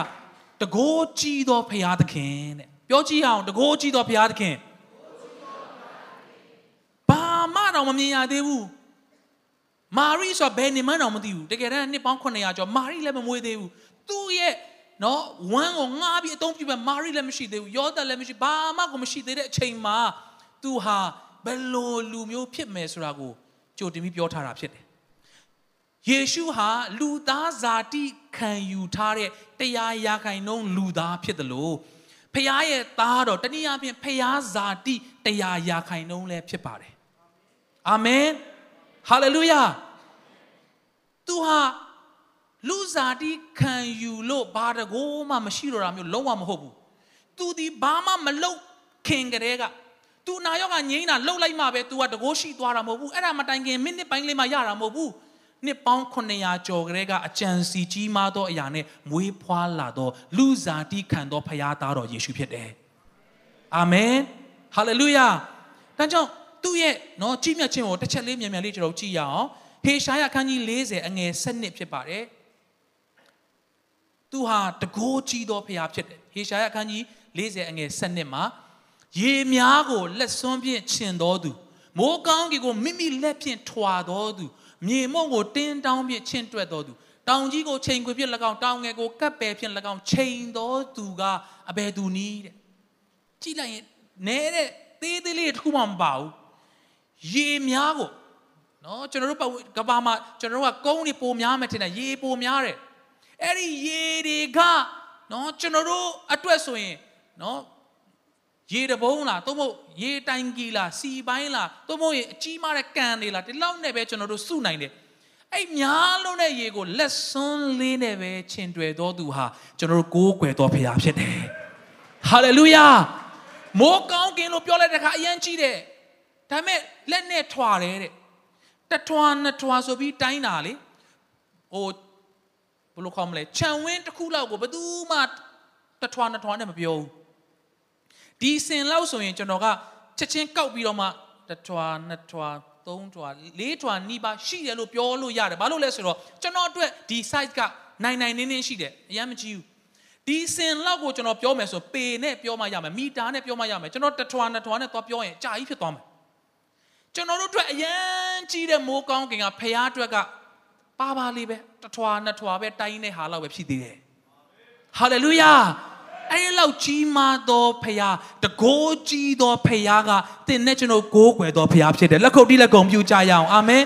တကိုးကြီးသောဖရာသခင်တဲ့ပြောကြည့်အောင်တကိုးကြီးသောဖရာသခင်ဘာမှ တော့မမြင်ရသေးဘူးမာရိဆိုဘယ်နေမှန်းတော့မသိဘူးတကယ်တမ်းနှစ်ပေါင်း900ကျော်မာရိလည်းမမွေးသေးဘူးသူ့ရဲ့နော်ဝမ်းကိုငှားပြီးအသုံးပြုပဲမာရိလည်းမရှိသေးဘူးယောသလည်းမရှိဘာမှကိုမရှိသေးတဲ့အချိန်မှာသူဟာဘယ်လိုလူမျိုးဖြစ်မယ်ဆိုတာကိုကြိုတင်ပြီးပြောထားတာဖြစ်တယ်ယေရှုဟာလူသားဇာတိခံယူထားတဲ့တရားရာခိုင်နှုန်းလူသားဖြစ်တယ်လို့ဖခင်ရဲ့သားတော်တနည်းအားဖြင့်ဖခင်ဇာတိတရားရာခိုင်နှုန်းလည်းဖြစ်ပါတယ် အာမင်ဟာလေလုယာသူဟာလူဇာတိခံယူလို့ဘာတကိုမှမရှိတော့တာမျိုးလုံးဝမဟုတ်ဘူးသူဒီဘာမှမလုပ်ခင်ကလေးကသူနာရောက်ကငိမ့်တာလှုပ်လိုက်မှပဲ तू ကတကိုးရှိသွားတာမဟုတ်ဘူးအဲ့ဒါမတိုင်ခင်မိနစ်ပိုင်းလေးမှရတာမဟုတ်ဘူးနှစ်ပေါင်း900ကျော်ကလေးကအကြံစီကြီးမားသောအရာနဲ့မွေးဖွားလာသောလူဇာတိခံသောဖရာသားတော်ယေရှုဖြစ်တယ်အာမင်ဟာလေလုယာဒါကြောင့် သူ့ရဲ့နော်ကြီးမြတ်ခြင်းကိုတစ်ချက်လေးမြန်မြန်လေးကျွန်တော်ကြည့်ရအောင်ဟေရှာယအခန်းကြီး40အငယ်7ဖြစ်ပါတယ်သူဟာတကိုးကြီးသောဖရာဖြစ်တယ်ဟေရှာယအခန်းကြီး40အငယ်7မှာရေများကိုလက်စွန်းဖြင့်ခြင်တော်သူမိုးကောင်းကီကိုမိမိလက်ဖြင့်ထွာတော်သူမြေမုံကိုတင်းတောင်းဖြင့်ချင်းတွက်တော်သူတောင်ကြီးကိုချိန်ခွေဖြင့်၎င်းတောင်ငယ်ကိုကပ်ပယ်ဖြင့်၎င်းချိန်တော်သူကအဘယ်သူနည်းတဲ့ကြည့်လိုက်ရင်နဲတဲ့သေးသေးလေးတစ်ခုမှမပါဘူး ရေများကိုနော်ကျွန်တော်တို့ကဘာမှာကျွန်တော်တို့ကကုန်းတွေပိုများမယ်ထင်တယ်ရေပိုများတယ်အဲ့ဒီရေတွေကနော်ကျွန်တော်တို့အတွက်ဆိုရင်နော်ရေတဘုံလားသို့မဟုတ်ရေတိုင်ကြီးလားစီပိုင်းလားသို့မဟုတ်ရေအကြီးမားတဲ့ကန်တွေလားဒီလောက်နဲ့ပဲကျွန်တော်တို့စုနိုင်တယ်အဲ့များလုံးတဲ့ရေကိုလက်စွန်းလေးနဲ့ပဲခြင်တွယ်တော်သူဟာကျွန်တော်တို့ကိုးကွယ်တော်ဖရာဖြစ်တယ်ဟာလေလုယာမိုးကောင်းကင်လို့ပြောလိုက်တဲ့အခါအယံကြီးတယ် ဒါပေမဲ့လက်နဲ့ထွာတယ်တဲ့တထွာနှစ်ထွာဆိုပြီးတိုင်းတာလေဟိုဘယ်လိုခေါ်မလဲခြံဝင်းတစ်ခုလောက်ကိုဘယ်သူမှတထွာနှစ်ထွာနဲ့မပြောဘူးဒီစင်လောက်ဆိုရင်ကျွန်တော်ကချက်ချင်းကောက်ပြီးတော့မှတထွာနှစ်ထွာသုံးထွာလေးထွာနီးပါရှိတယ်လို့ပြောလို့ရတယ်ဘာလို့လဲဆိုတော့ကျွန်တော်အတွက်ဒီ size ကနိုင်နိုင်နင်းနင်းရှိတယ်အရင်မကြည့်ဘူးဒီစင်လောက်ကိုကျွန်တော်ပြောမယ်ဆိုပေနဲ့ပြောမှရမယ်မီတာနဲ့ပြောမှရမယ်ကျွန်တော်တထွာနှစ်ထွာနဲ့သွားပြောရင်အကြာကြီးဖြစ်သွားမယ် ကျွန်တော်တို့အတွက်အရန်ကြီးတဲ့မိုးကောင်းကင်ကဖရားအတွက်ကပါပါလေးပဲတထွာနှစ်ထွာပဲတိုင်းတဲ့ဟာလောက်ပဲဖြစ်သေးတယ်ဟာလေလုယာအဲ့ဒီလောက်ကြီးမားသောဖရားတကိုးကြီးသောဖရားကသင်နဲ့ကျွန်တော်ကိုးကွယ်သောဖရားဖြစ်တယ်လက်ခုပ်တီးလက်ကုံပြူကြရအောင်အာမင်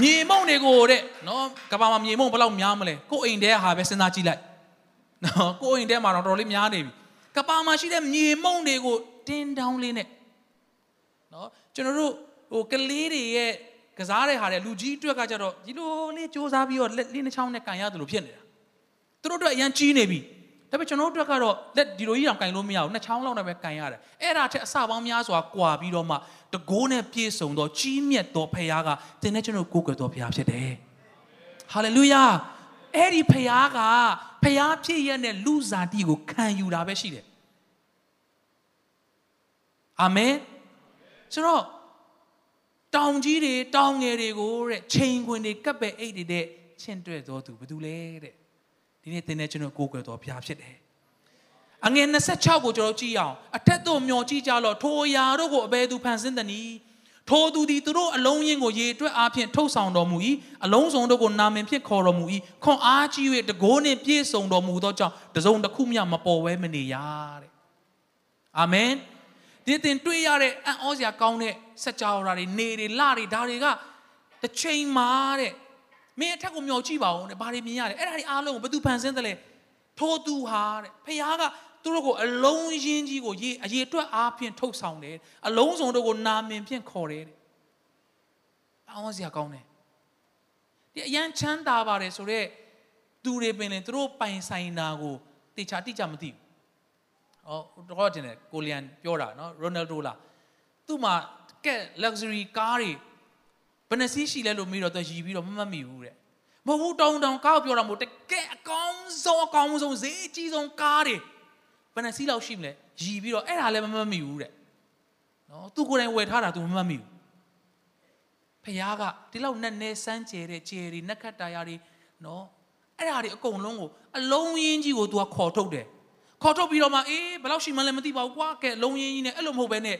မြေမုံတွေကိုတဲ့နော်ကဘာမှာမြေမုံဘယ်လောက်များမလဲကိုအိမ်တဲဟာပဲစဉ်းစားကြည့်လိုက်နော်ကိုအိမ်တဲမှာတော့တော်တော်လေးများနေပြီကဘာမှာရှိတဲ့မြေမုံတွေကိုတင်းတောင်းလေးနဲ့ နော်ကျွန်တော်တို့ဟိုကလေးတွေရဲ့ကစားတဲ့ဟာတဲ့လူကြီးအတွက်ကကြတော့ဒီလိုလေးစူးစမ်းပြီးတော့လက်လေးနှချောင်းနဲ့ကန်ရတယ်လို့ဖြစ်နေတာသူတို့အတွက်အရန်ကြီးနေပြီဒါပေမဲ့ကျွန်တော်တို့အတွက်ကတော့လက်ဒီလိုကြီးတောင်ကင်လို့မရဘူးနှစ်ချောင်းလောက်နဲ့ပဲကင်ရတယ်အဲ့ဒါထက်အစပေါင်းများစွာကွာပြီးတော့မှတကိုးနဲ့ပြည့်စုံသောကြီးမြတ်သောဖခင်ကသင်နဲ့ကျွန်တော်ကိုးကွယ်တော်ဖခင်ဖြစ်တယ်ဟာလေလုယာအဲ့ဒီဖခင်ကဖခင်ဖြစ်ရတဲ့လူစားတီကိုခံယူတာပဲရှိတယ်အာမင် ဆိုတော့တောင်ကြီးတွေတောင်ငယ်တွေကိုတဲ့ချိန်ခွင်တွေကပ်ပဲအိတ်တွေတဲ့ချင့်တွဲတော်သူဘာတူလဲတဲ့ဒီနေ့သင်နဲ့ကျွန်တော်ကိုးကွယ်တော်ဘုရားဖြစ်တယ်အငယ်26ကိုကျွန်တော်ကြည့်အောင်အထက်သို့မျောကြည့်ကြလော့ထိုအရာတို့ကိုအဘယ်သူဖန်ဆင်းသနည်းထိုသူသည်သူတို့အလုံးရင်းကိုရေတွက်အားဖြင့်ထုတ်ဆောင်တော်မူ၏အလုံးစုံတို့ကိုနာမည်ဖြင့်ခေါ်တော်မူ၏ခွန်အားကြီး၍တကိုးနှင့်ပြည့်စုံတော်မူသောကြောင့်တစုံတစ်ခုမျှမပေါ်ဝဲမနေရတဲ့အာမင် ဒီတင်တွေ့ရတဲ့အံ့ဩစရာကောင်းတဲ့စကြဝဠာတွေနေတွေလတွေဒါတွေကတစ်ချိန်မှာတဲ့မင်းအထက်ကိုမျောကြည့်ပါဦးတဲ့ဘာတွေမြင်ရလဲအဲ့ဒါတွေအားလုံးကိုဘယ်သူဖန်ဆင်းတယ်လဲထိုသူဟာတဲ့ဖခင်ကသူတို့ကိုအလုံးရင်းကြီးကိုရေအရေအတွက်အားဖြင့်ထုတ်ဆောင်တယ်အလုံးစုံတို့ကိုနာမင်ဖြင့်ခေါ်တယ်တဲ့အောင်းစရာကောင်းတယ်ဒီအရန်ချမ်းသာပါတယ်ဆိုတော့သူတွေပင်လေသူတို့ပိုင်ဆိုင်တာကိုတေချာတိကျမသိဘူး ဟောတော့တင်တယ်ကိုလျန်ပြောတာနော်ရိုနယ်ဒိုလားသူ့မှာကက် luxury car တွေဘယ်နှစီးရှိလဲလို့မေးတော့သူရည်ပြီးတော့မမှတ်မိဘူးတဲ့မဟုတ်ဘူးတောင်းတောင်းကားပြောတာမဟုတ်တကယ်အကောင်းဆုံးအကောင်းဆုံးဈေးအကြီးဆုံးကားတွေဘယ်နှစီးလောက်ရှိမလဲရည်ပြီးတော့အဲ့ဒါလည်းမမှတ်မိဘူးတဲ့နော်သူကိုယ်တိုင်ဝယ်ထားတာသူမမှတ်မိဘူးဖခင်ကဒီလောက်နဲ့နဲစမ်းကျဲတဲ့ကျဲတွေနက်ခတ်တာယာတွေနော်အဲ့ဒါတွေအကုန်လုံးကိုအလုံးရင်းကြီးကို तू ကခေါ်ထုတ်တယ် ခေါ်ထုတ်ပြီးတော့မှအေးဘယ်လောက်ရှိမှလည်းမသိပါဘူးကွာကဲအလုံးရင်းကြီးနဲ့အဲ့လိုမဟုတ်ဘဲနဲ့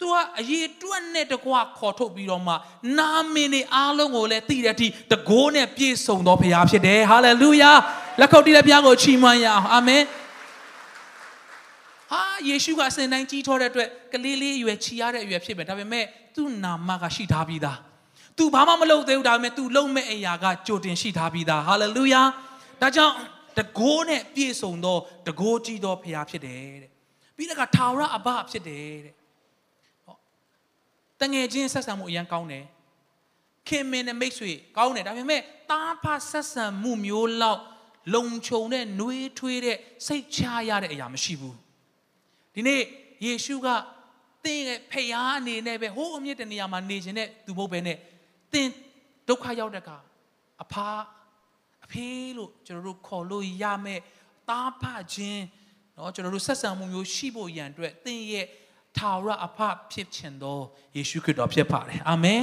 သူကအရေးတွက်နဲ့တကွခေါ်ထုတ်ပြီးတော့မှနာမည်တွေအားလုံးကိုလည်းသိတဲ့အထိတကိုးနဲ့ပြည့်စုံသောဘုရားဖြစ်တယ်ဟာလေလုယာလက်ခုပ်တီးတဲ့ဘုရားကိုချီးမွမ်းရအောင်အာမင်ဟာယေရှုကအစဉ်တိုင်းကြီးထွားတဲ့အတွက်ကလေးလေးအရွယ်ချီရတဲ့အရွယ်ဖြစ်မယ်ဒါပေမဲ့သူ့နာမကရှိထားပြီးသား။ तू ဘာမှမလုပ်သေးဘူးဒါပေမဲ့ तू လုံးမဲ့အရာကကြိုတင်ရှိထားပြီးသားဟာလေလုယာဒါကြောင့် တကိုးနဲ့ပြည့်စုံသောတကိုးကြီးသောဖခင်ဖြစ်တယ်တဲ့ပြီးတော့ကထာဝရအဘဖြစ်တယ်တဲ့ဟောတငယ်ချင်းဆက်ဆံမှုအရန်ကောင်းတယ်ခင်မင်းနဲ့မိတ်ဆွေကောင်းတယ်ဒါပေမဲ့တားဖဆက်ဆံမှုမျိုးလောက်လုံခြုံတဲ့နှွေးထွေးတဲ့စိတ်ချရတဲ့အရာမရှိဘူးဒီနေ့ယေရှုကတင်းရဲ့ဖျားအနေနဲ့ပဲဟိုးအမြင့်တဲ့နေရာမှာနေခြင်းနဲ့သူဘုတ်ပဲနဲ့တင်းဒုက္ခရောက်တဲ့ကအဖာ အဖေးလို့ကျွန်တော်တို့ခေါ်လို့ရမယ်တားဖခြင်းเนาะကျွန်တော်တို့ဆက်ဆံမှုမျိုးရှိဖို့ရန်အတွက်တင်းရဲ့ထာဝရအဖဖြစ်ခြင်းသောယေရှုခရစ်တော်ဖြစ်ပါတယ်အာမင်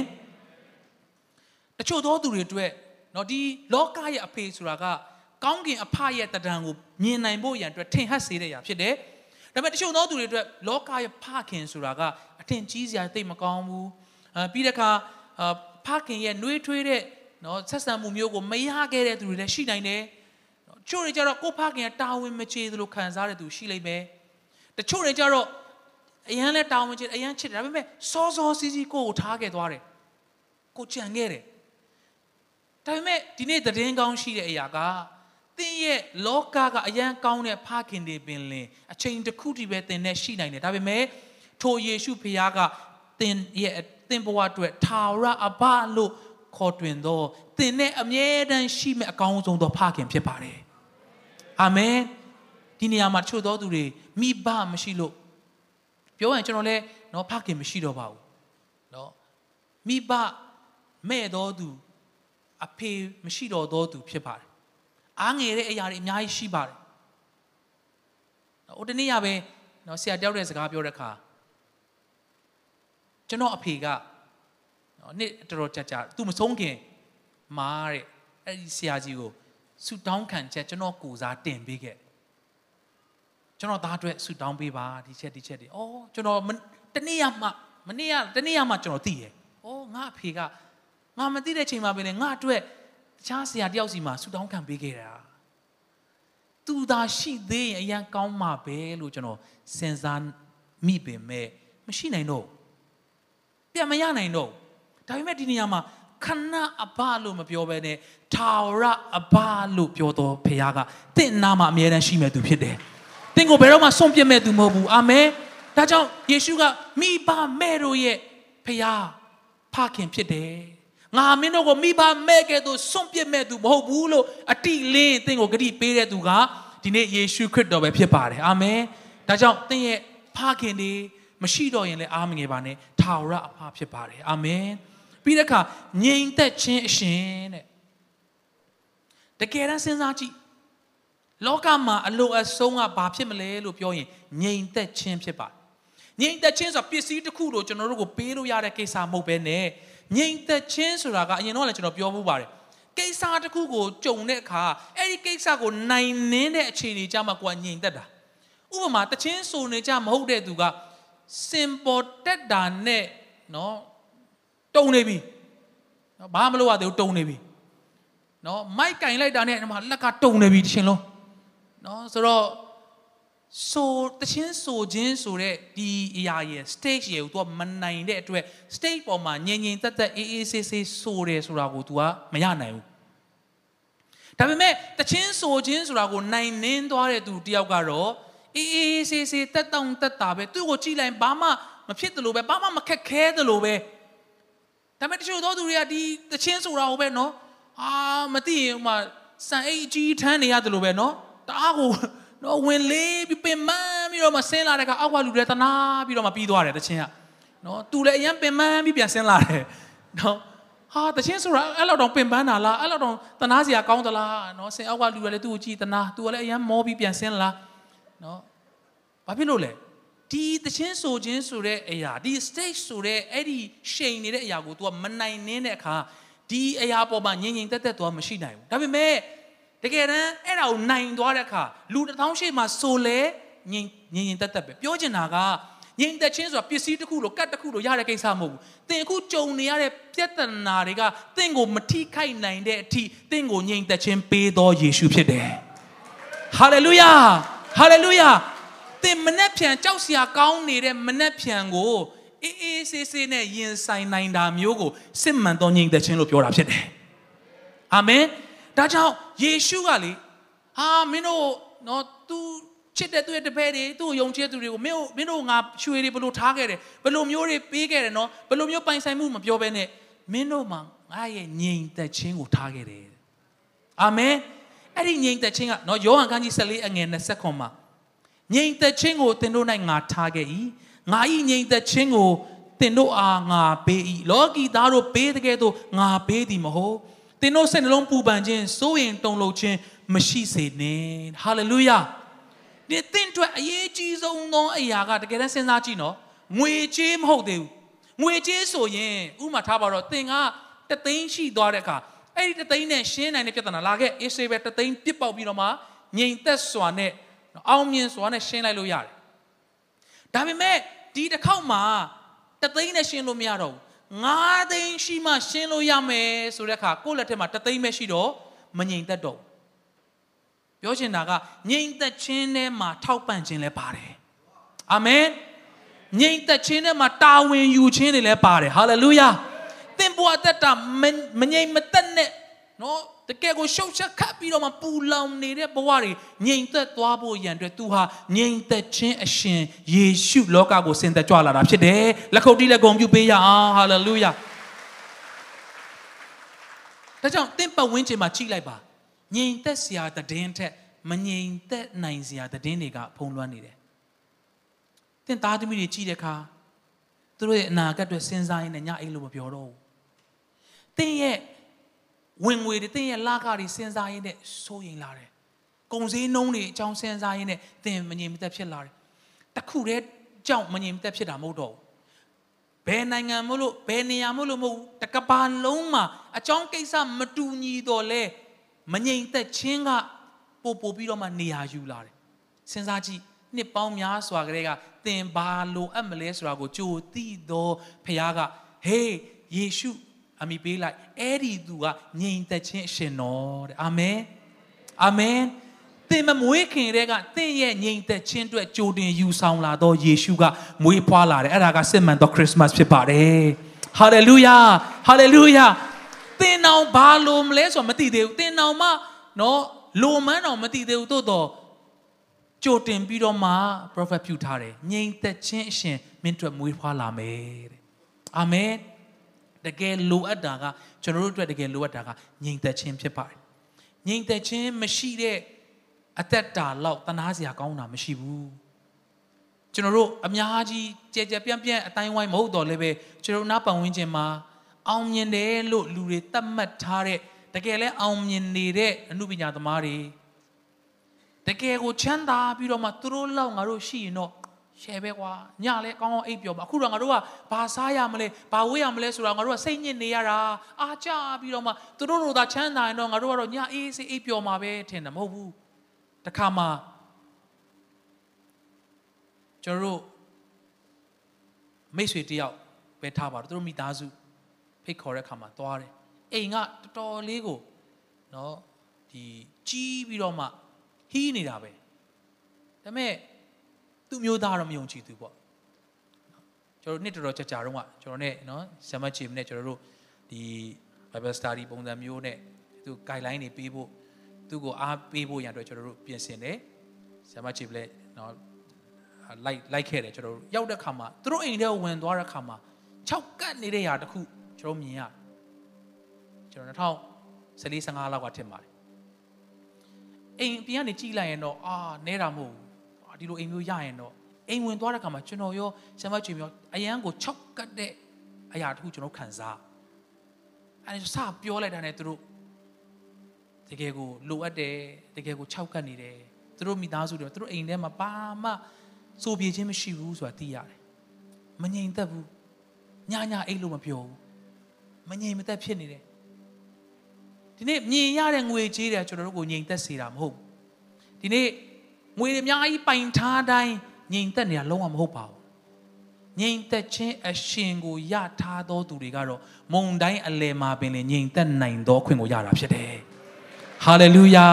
တချို့သောသူတွေအတွက်เนาะဒီလောကရဲ့အဖေဆိုတာကကောင်းကင်အဖရဲ့တဒံကိုမြင်နိုင်ဖို့ရန်အတွက်ထင်ဟပ်စေတဲ့ຢာဖြစ်တယ်ဒါပေမဲ့တချို့သောသူတွေအတွက်လောကရဲ့ဖခင်ဆိုတာကအထင်ကြီးစရာသိမကောင်းဘူးအဲပြီးတဲ့အခါဖခင်ရဲ့နှွေးထွေးတဲ့ နော်ဆက်ဆံမှုမျိုးကိုမရခဲ့တဲ့သူတွေလည်းရှိနိုင်တယ်ချို့တွေကြတော့ကိုဖခင်ကတာဝန်မချေသလိုခံစားတဲ့သူရှိလိမ့်မယ်တချို့တွေကြတော့အရန်လဲတာဝန်ချေအရန်ချစ်တယ်ဒါပေမဲ့စောစောစီးစီးကိုကိုထားခဲ့သွားတယ်ကိုကြံခဲ့တယ်ဒါပေမဲ့ဒီနေ့သတင်းကောင်းရှိတဲ့အရာကသင်ရဲ့လောကကအရန်ကောင်းတဲ့ဖခင်တွေပင်လင်အချိန်တစ်ခုတည်းပဲသင်နဲ့ရှိနိုင်တယ်ဒါပေမဲ့ထိုယေရှုဖခင်ကသင်ရဲ့သင်ဘဝအတွက်ထာဝရအဘလို့ ခေါ်တွင်သောသင်နဲ့အမြဲတမ်းရှိမဲ့အကောင်းဆုံးသောဖခင်ဖြစ်ပါတယ်အာမင်ဒီနေရာမှာချို့သောသူတွေမိဘမရှိလို့ပြောရင်ကျွန်တော်လည်းနော်ဖခင်မရှိတော့ပါဘူးနော်မိဘမဲ့တော်သူအဖေမရှိတော်သောသူဖြစ်ပါတယ်အားငယ်တဲ့အရာတွေအများကြီးရှိပါတယ်ဟိုတနေ့ကပဲနော်ဆရာတယောက်တဲ့စကားပြောတဲ့အခါကျွန်တော်အဖေက နော်နှစ်တော်တော်ကြာကြာသူမဆုံးခင်မားတဲ့အဲ့ဒီဆရာကြီးကိုဆူတောင်းခံချက်ကျွန်တော်ကိုစားတင်ပေးခဲ့ကျွန်တော်သားအတွက်ဆူတောင်းပေးပါဒီချက်ဒီချက်တွေအော်ကျွန်တော်တနေ့ရမှမနေ့ရတနေ့ရမှကျွန်တော်သိရယ်အော်ငါအဖေကငါမသိတဲ့ချိန်မှာပဲလေငါအတွက်တခြားဆရာတယောက်စီမှာဆူတောင်းခံပေးခဲ့တာသူသာရှိသေးရင်အရန်ကောင်းမှာပဲလို့ကျွန်တော်စဉ်းစားမိပင်မဲ့မရှိနိုင်တော့ပြန်မရနိုင်တော့ ဒါပေမဲ့ဒီနေရာမှာခဏအဘလို့မပြောဘဲနဲ့ထာဝရအဘလို့ပြောတော့ဖခင်ကတင့်နာမှာအမြဲတမ်းရှိမဲ့သူဖြစ်တယ်။တင့်ကိုဘယ်တော့မှစွန့်ပစ်မဲ့သူမဟုတ်ဘူး။အာမင်။ဒါကြောင့်ယေရှုကမိဘမဲ့တို့ရဲ့ဖခင်ဖခင်ဖြစ်တယ်။ငါမင်းတို့ကိုမိဘမဲ့ကဲ့သို့စွန့်ပစ်မဲ့သူမဟုတ်ဘူးလို့အတိလင်းသင်ကိုဂတိပေးတဲ့သူကဒီနေ့ယေရှုခရစ်တော်ပဲဖြစ်ပါတယ်အာမင်ဒါကြောင့်သင်ရဲ့ဖခင်ဒီမရှိတော့ရင်လည်းအားမငယ်ပါနဲ့ထာဝရအဖဖြစ်ပါတယ်အာမင် ပြီးတဲ့အခါငြိမ်သက်ခြင်းအရှင်တဲ့တကယ်တမ်းစဉ်းစားကြည့်လောကမှာအလိုအဆုံးကဘာဖြစ်မလဲလို့ပြောရင်ငြိမ်သက်ခြင်းဖြစ်ပါတယ်ငြိမ်သက်ခြင်းဆိုတာပစ္စည်းတစ်ခုလို့ကျွန်တော်တို့ကိုပေးလို့ရတဲ့ကိစ္စမဟုတ်ဘဲနဲ့ငြိမ်သက်ခြင်းဆိုတာကအရင်တော့လည်းကျွန်တော်ပြောမှုပါတယ်ကိစ္စတစ်ခုကိုကြုံတဲ့အခါအဲ့ဒီကိစ္စကိုနိုင်နှင်းတဲ့အခြေအနေကြမှာကိုကငြိမ်သက်တာဥပမာတချင်းဆိုနေကြမဟုတ်တဲ့သူက simple တက်တာနဲ့နော် တုံနေပြီနော်ဘာမလုပ်ရသေးဘူးတုံနေပြီနော်မိုက်ကင်လိုက်တာနဲ့ဒီမှာလက်ကတုံနေပြီတချင်းလုံးနော်ဆိုတော့ဆိုတချင်းဆိုခြင်းဆိုတဲ့ဒီအရာရဲ့ stage ရဲ့ကို तू မနိုင်တဲ့အတွက် stage ပေါ်မှာငြိမ်ငြိမ်သက်သက်အေးအေးဆေးဆေးဆိုတယ်ဆိုတာကို तू ကမရနိုင်ဘူးဒါပေမဲ့တချင်းဆိုခြင်းဆိုတာကိုနိုင်နှင်းသွားတဲ့သူတယောက်ကတော့အေးအေးဆေးဆေးတက်တောင့်တက်တာပဲသူ့ကိုကြည့်လိုက်ဘာမှမဖြစ်သလိုပဲဘာမှမခက်ခဲသလိုပဲ ဒါပေမဲ့တချို့သောသူတွေကဒီတချင်းဆိုတာကိုပဲနော်အာမသိရင်ဟိုမှာစံအိတ်ကြီးထမ်းနေရတယ်လို့ပဲနော်တအားကိုနော်ဝင်လေးပြီးပင်မပြီးတော့မှဆင်းလာတဲ့ကအောက်ကလူတွေတနာပြီးတော့မှပြီးသွားတယ်တချင်းကနော်သူလည်းအရင်ပင်မပြီးပြန်ဆင်းလာတယ်နော်ဟာတချင်းဆိုတာအဲ့လောက်တော့ပင်ပန်းတာလားအဲ့လောက်တော့တနာစရာကောင်းသလားနော်ဆင်အောက်ကလူတွေလည်းသူ့ကိုကြည့်တနာသူကလည်းအရင်မောပြီးပြန်ဆင်းလာနော်ဘာဖြစ်လို့လဲ ဒီတချင်းဆိုခြင်းဆိုတဲ့အရာဒီ stage ဆိုတဲ့အဲ့ဒီရှိန်နေတဲ့အရာကို तू ကမနိုင်နှင်းတဲ့အခါဒီအရာပေါ်မှာငြိမ်ငြိမ်သက်သက် तू မရှိနိုင်ဘူးဒါပေမဲ့တကယ်တမ်းအဲ့ဒါကိုနိုင်သွားတဲ့အခါလူတစ်ထောင်ရှိမှဆိုလဲငြိမ်ငြိမ်ငြိမ်သက်သက်ပဲပြောချင်တာကငြိမ်သက်ခြင်းဆိုတာပစ္စည်းတစ်ခုလိုကတ်တစ်ခုလိုရတဲ့ကိစ္စမဟုတ်ဘူးသင်အခုကြုံနေရတဲ့ပြဿနာတွေကသင်ကိုမထိခိုက်နိုင်တဲ့အထိသင်ကိုငြိမ်သက်ခြင်းပေးသောယေရှုဖြစ်တယ်ဟာလေလုယာဟာလေလုယာ သင်မနှက်ဖြန်ကြောက်စရာကောင်းနေတဲ့မနှက်ဖြန်ကိုအေးအေးးဆေးဆေးနဲ့ယင်ဆိုင်နိုင်တာမျိုးကိုစစ်မှန်သောငြိမ်သက်ခြင်းလို့ပြောတာဖြစ်တယ်အာမင်ဒါကြောင့်ယေရှုကလေဟာမင်းတို့နော် तू ချစ်တဲ့သူရဲ့တပည့်တွေသူ့ကိုယုံကြည်သူတွေကိုမင်းတို့မင်းတို့ငါရွှေတွေဘလို့ထားခဲ့တယ်ဘလို့မျိုးတွေပေးခဲ့တယ်နော်ဘလို့မျိုးပိုင်ဆိုင်မှုမပြောဘဲနဲ့မင်းတို့မှာငါရဲ့ငြိမ်သက်ခြင်းကိုထားခဲ့တယ်အာမင်အဲ့ဒီငြိမ်သက်ခြင်းကနော်ယောဟန်ခန်းကြီး14အငယ်20ခွန်မှာ ငြိမ်သက်ခြင်းကိုသင်တို့၌ငါထားခဲ့၏ငါဤငြိမ်သက်ခြင်းကိုသင်တို့အားငါပေး၏လောကီသားတို့ပေးတဲ့ကဲ့သို့ငါပေးသည်မဟုတ်သင်တို့စိတ်နှလုံးပူပန်ခြင်းစိုးရင်တုန်လှုပ်ခြင်းမရှိစေနဲ့ဟာလေလုယာဒီသင်အတွက်အရေးကြီးဆုံးသောအရာကတကယ်တမ်းစဉ်းစားကြည့်နော်ငွေကြေးမဟုတ်သေးဘူးငွေကြေးဆိုရင်ဥမာထားပါတော့သင်ကတသိန်းရှိသွားတဲ့အခါအဲ့ဒီတသိန်းနဲ့ရှင်းနိုင်တဲ့ပြဿနာလာခဲ့အေးဆေးပဲတသိန်းပြစ်ပေါက်ပြီးတော့မှငြိမ်သက်စွာနဲ့ အောင်မြင်စွာနဲ့ရှင်းလိုက်လို့ရတယ်ဒါပေမဲ့ဒီတစ်ခေါက်မှာတသိန်းနဲ့ရှင်းလို့မရတော့ဘူးငါးသိန်းရှိမှရှင်းလို့ရမယ်ဆိုတဲ့အခါကိုယ့်လက်ထက်မှာတသိန်းပဲရှိတော့မငြိမ်သက်တော့ပြောချင်တာကငြိမ်သက်ခြင်းထဲမှာထောက်ပံ့ခြင်းလည်းပါတယ်အာမင်ငြိမ်သက်ခြင်းထဲမှာတာဝန်ယူခြင်းတွေလည်းပါတယ်ဟာလေလုယာသင်ဘဝသက်တာမငြိမ်မသက်နဲ့ နော်တကယ်ကိုရှုပ်ချက်ခတ်ပြီးတော့မှပူလောင်နေတဲ့ဘဝတွေငြိမ်သက်သွားဖို့ရန်အတွက်သူဟာငြိမ်သက်ခြင်းအရှင်ယေရှုလောကကိုဆင်သက်ကြွလာတာဖြစ်တယ်လက်ခုပ်တီးလက်ဂုဏ်ပြုပေးရအောင်ဟာလေလုယာဒါကြောင့်သင်ပတ်ဝန်းကျင်မှာကြည့်လိုက်ပါငြိမ်သက်စရာတည်င်းထက်မငြိမ်သက်နိုင်စရာတည်င်းတွေကဖုံးလွှမ်းနေတယ်သင်သားသမီးတွေကြည့်တဲ့အခါသူတို့ရဲ့အနာဂတ်တွေစဉ်းစားရင်းနဲ့ညအိတ်လို့မပြောတော့ဘူးသင်ရဲ့ ဝင်ငွေတွေတင်းရဲ့လကားတွေစဉ်းစားရင်းနဲ့စိုးရင်လာတယ်။ကုံစည်းနှုံးတွေအကြောင်းစဉ်းစားရင်းနဲ့တင်းမငြိမ်မသက်ဖြစ်လာတယ်။တခုတည်းကြောင့်မငြိမ်မသက်ဖြစ်တာမဟုတ်တော့ဘူး။ဘယ်နိုင်ငံမို့လို့ဘယ်နေရာမို့လို့မဟုတ်ဘူး။တကဘာလုံးမှာအကြောင်းကိစ္စမတူညီတော့လဲမငြိမ်သက်ခြင်းကပို့ပို့ပြီးတော့မှနေရာယူလာတယ်။စဉ်းစားကြည့်နှစ်ပေါင်းများစွာကလေးကသင်ဘာလိုအပ်မလဲဆိုတာကိုကြိုသိတော့ဖခင်ကဟေးယေရှု အမိပေးလိုက်အဲ့ဒီသူကငြိမ်သက်ခြင်းအရှင်တော်တဲ့အာမင်အာမင်သင်မမွေးခင်တည်းကသင်ရဲ့ငြိမ်သက်ခြင်းအတွက်ကြိုတင်ယူဆောင်လာသောယေရှုကမွေးဖွားလာတယ်အဲ့ဒါကစစ်မှန်သောခရစ်မတ်ဖြစ်ပါတယ်ဟာလေလုယာဟာလေလုယာသင်အောင်ဘာလို့မလဲဆိုတော့မသိသေးဘူးသင်အောင်မှနော်လိုမန်းတော့မသိသေးဘူးသို့တော့ကြိုတင်ပြီးတော့မှ prophet ပြုထားတယ်ငြိမ်သက်ခြင်းအရှင်မင်းတို့မွေးဖွားလာမယ်တဲ့အာမင် တကယ်လိုအပ်တာကကျွန်တော်တို့အတွက်တကယ်လိုအပ်တာကငြိမ်သက်ခြင်းဖြစ်ပါတယ်ငြိမ်သက်ခြင်းမရှိတဲ့အသက်တာလောက်တနာစရာကောင်းတာမရှိဘူးကျွန်တော်တို့အများကြီးကြဲကြဲပြန့်ပြန့်အတိုင်းဝိုင်းမဟုတ်တော့လည်းပဲကျွန်တော်နားပတ်ဝန်းကျင်မှာအောင်မြင်တယ်လို့လူတွေသတ်မှတ်ထားတဲ့တကယ်လဲအောင်မြင်နေတဲ့အမှုပညာသမားတွေတကယ်ကိုချမ်းသာပြီးတော့မှသူတို့လောက်ငါတို့ရှိရင်တော့ ရှယ်ပဲကွာညလဲကောင်းကောင်းအိပ်ပျော်ပါအခုတော့ငါတို့ကဘာစားရမလဲဘာဝေးရမလဲဆိုတာငါတို့ကစိတ်ညစ်နေရတာအားကြပြီးတော့မှသူတို့တို့သာချမ်းသာရင်တော့ငါတို့ကတော့ညအေးစိတ်အိပ်ပျော်မှာပဲထင်တယ်မဟုတ်ဘူးတခါမှကျွန်တော်တို့မိတ်ဆွေတယောက်ပဲထားပါတော့သူတို့မိသားစုဖိတ်ခေါ်တဲ့ခါမှာသွားတယ်အိမ်ကတော်တော်လေးကိုနော်ဒီကြီးပြီးတော့မှဟီးနေတာပဲဒါပေမဲ့ သူ့မျိုးသားတော့မယုံကြည်သူပေါ့ကျွန်တော်နှစ်တော်တော်ကြာကြာတော့ကကျွန်တော်နဲ့နော်ဆမ်မချီမနဲ့ကျွန်တော်တို့ဒီ Bible study ပုံစံမျိုးနဲ့သူ guideline တွေပေးဖို့သူ့ကိုအားပေးဖို့ရန်အတွက်ကျွန်တော်တို့ပြင်ဆင်တယ်ဆမ်မချီလည်းနော်လိုက်လိုက်ခဲ့တယ်ကျွန်တော်တို့ရောက်တဲ့ခါမှာသူတို့အိမ်ထဲဝင်သွားတဲ့ခါမှာ6ကတ်နေတဲ့ຢာတခုကျွန်တော်မြင်ရကျွန်တော်2014 15လောက်ကထင်ပါတယ်အိမ်ပြန်ကနေကြည့်လိုက်ရင်တော့အာနဲတာမဟုတ် ဒီလိုအိမ်မျိုးရရင်တော့အိမ်ဝင်သွားတဲ့ခါမှာကျွန်တော်ရောဆမ်မချွေမျိုးအရန်ကို6ကတ်တဲ့အရာတခုကျွန်တော်ခံစားအဲစပြောလိုက်တာနဲ့သူတို့တကယ်ကိုလိုအပ်တယ်တကယ်ကို6ကတ်နေတယ်သူတို့မိသားစုတွေသူတို့အိမ်ထဲမှာဘာမှစိုးပြေခြင်းမရှိဘူးဆိုတာသိရတယ်မငြိမ်သက်ဘူးညညအိတ်လို့မပြောဘူးမငြိမ်မသက်ဖြစ်နေတယ်ဒီနေ့မြင်ရတဲ့ငွေကြေးတွေကျွန်တော်တို့ကိုငြိမ်သက်စေတာမဟုတ်ဒီနေ့ ငွေတွေအများကြီးပိုင်ထားတိုင်းငြိမ်သက်နေတာလုံးဝမဟုတ်ပါဘူးငြိမ်သက်ခြင်းအရှင်ကိုရထားသောသူတွေကတော့မုံတိုင်းအလယ်မှာပင်လေငြိမ်သက်နိုင်သောအခွင့်ကိုရတာဖြစ်တယ်ဟာလေလုယာ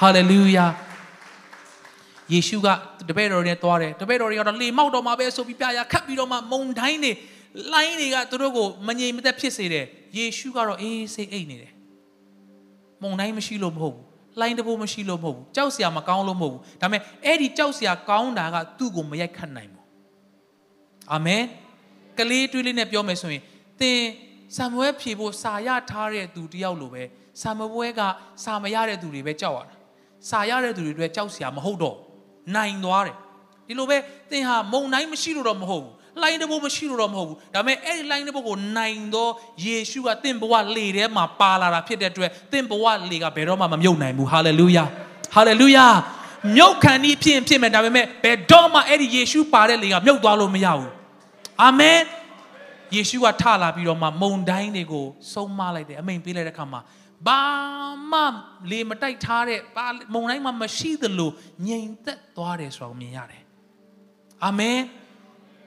ဟာလေလုယာယေရှုကတပည့်တော်တွေနဲ့တွားတယ်တပည့်တော်တွေကတော့လေမောက်တော်မှာပဲဆိုပြီးပြရာခတ်ပြီးတော့မှမုံတိုင်းတွေလိုင်းတွေကသူတို့ကိုမငြိမ်မသက်ဖြစ်စေတယ်ယေရှုကတော့အေးစိတ်အိတ်နေတယ်မုန်တိုင်းမရှိလို့မဟုတ်ဘူး လိုင်းတဘိုးမရှိလို့မဟုတ်ဘူးကြောက်စရာမကောင်းလို့မဟုတ်ဘူးဒါပေမဲ့အဲ့ဒီကြောက်စရာကောင်းတာကသူ့ကိုမရိုက်ခတ်နိုင်ဘူးအာမင်ကလေးတွေးလေးနဲ့ပြောမယ်ဆိုရင်သင်ဆာမွဲဖြေဖို့စာရထားတဲ့သူတယောက်လိုပဲဆာမွဲကစာမရတဲ့သူတွေပဲကြောက်ရတာစာရတဲ့သူတွေအတွက်ကြောက်စရာမဟုတ်တော့နိုင်သွားတယ်ဒီလိုပဲသင်ဟာမုံတိုင်းမရှိလို့တော့မဟုတ်ဘူး လိုင်းတဘိုးမရှိလို့တော့မဟုတ်ဘူးဒါပေမဲ့အဲ့ဒီလိုင်းတဘိုးကိုနိုင်သောယေရှုကသင်ဘဝလေထဲမှာပါလာတာဖြစ်တဲ့အတွက်သင်ဘဝလေကဘယ်တော့မှမမြုပ်နိုင်ဘူးဟာလေလုယာဟာလေလုယာမြုပ်ခံဤဖြစ်ဖြစ်မယ်ဒါပေမဲ့ဘယ်တော့မှအဲ့ဒီယေရှုပါတဲ့လေကမြုပ်သွားလို့မရဘူးအာမင်ယေရှုကထလာပြီးတော့မှမုန်တိုင်းတွေကိုဆုံးမလိုက်တယ်အမိန်ပေးလိုက်တဲ့အခါမှာဘာမှလေမတိုက်ထားတဲ့ဘာမုန်တိုင်းမှမရှိသလိုငြိမ်သက်သွားတယ်ဆိုတာကိုမြင်ရတယ်အာမင်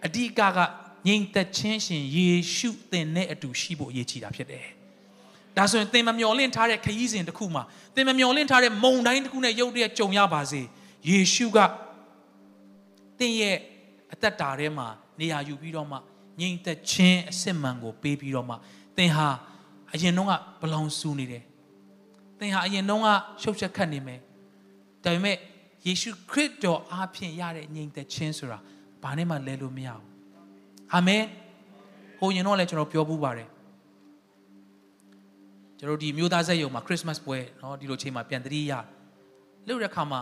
အဓိကကငြိမ်သက်ခြင်းရှင်ယေရှုသင်နဲ့အတူရှိဖို့အရေးကြီးတာဖြစ်တယ်ဒါဆိုရင်သင်မမျော်လင့်ထားတဲ့ခရီးစဉ်တစ်ခုမှာသင်မမျော်လင့်ထားတဲ့မုန်တိုင်းတစ်ခုနဲ့ရုပ်တရက်ကြုံရပါစေယေရှုကသင်ရဲ့အသက်တာထဲမှာနေရာယူပြီးတော့မှငြိမ်သက်ခြင်းအစစ်မှန်ကိုပေးပြီးတော့မှသင်ဟာအရင်တုန်းကဘလောင်ဆူနေတယ်သင်ဟာအရင်တုန်းကရှုပ်ချက်ခတ်နေမယ်ဒါပေမဲ့ယေရှုခရစ်တော်အားဖြင့်ရတဲ့ငြိမ်သက်ခြင်းဆိုတာ ဘာနဲ့မှလဲလို့မရဘူးအာမင်ဟိုရင်တော့လည်းကျွန်တော်ပြောပူးပါတယ်ကျွန်တော်ဒီမျိုးသားဆက်ယုံမှာခရစ်မတ်ပွဲเนาะဒီလိုချိန်မှာပြန်တတိရလို့တဲ့ခါမှာ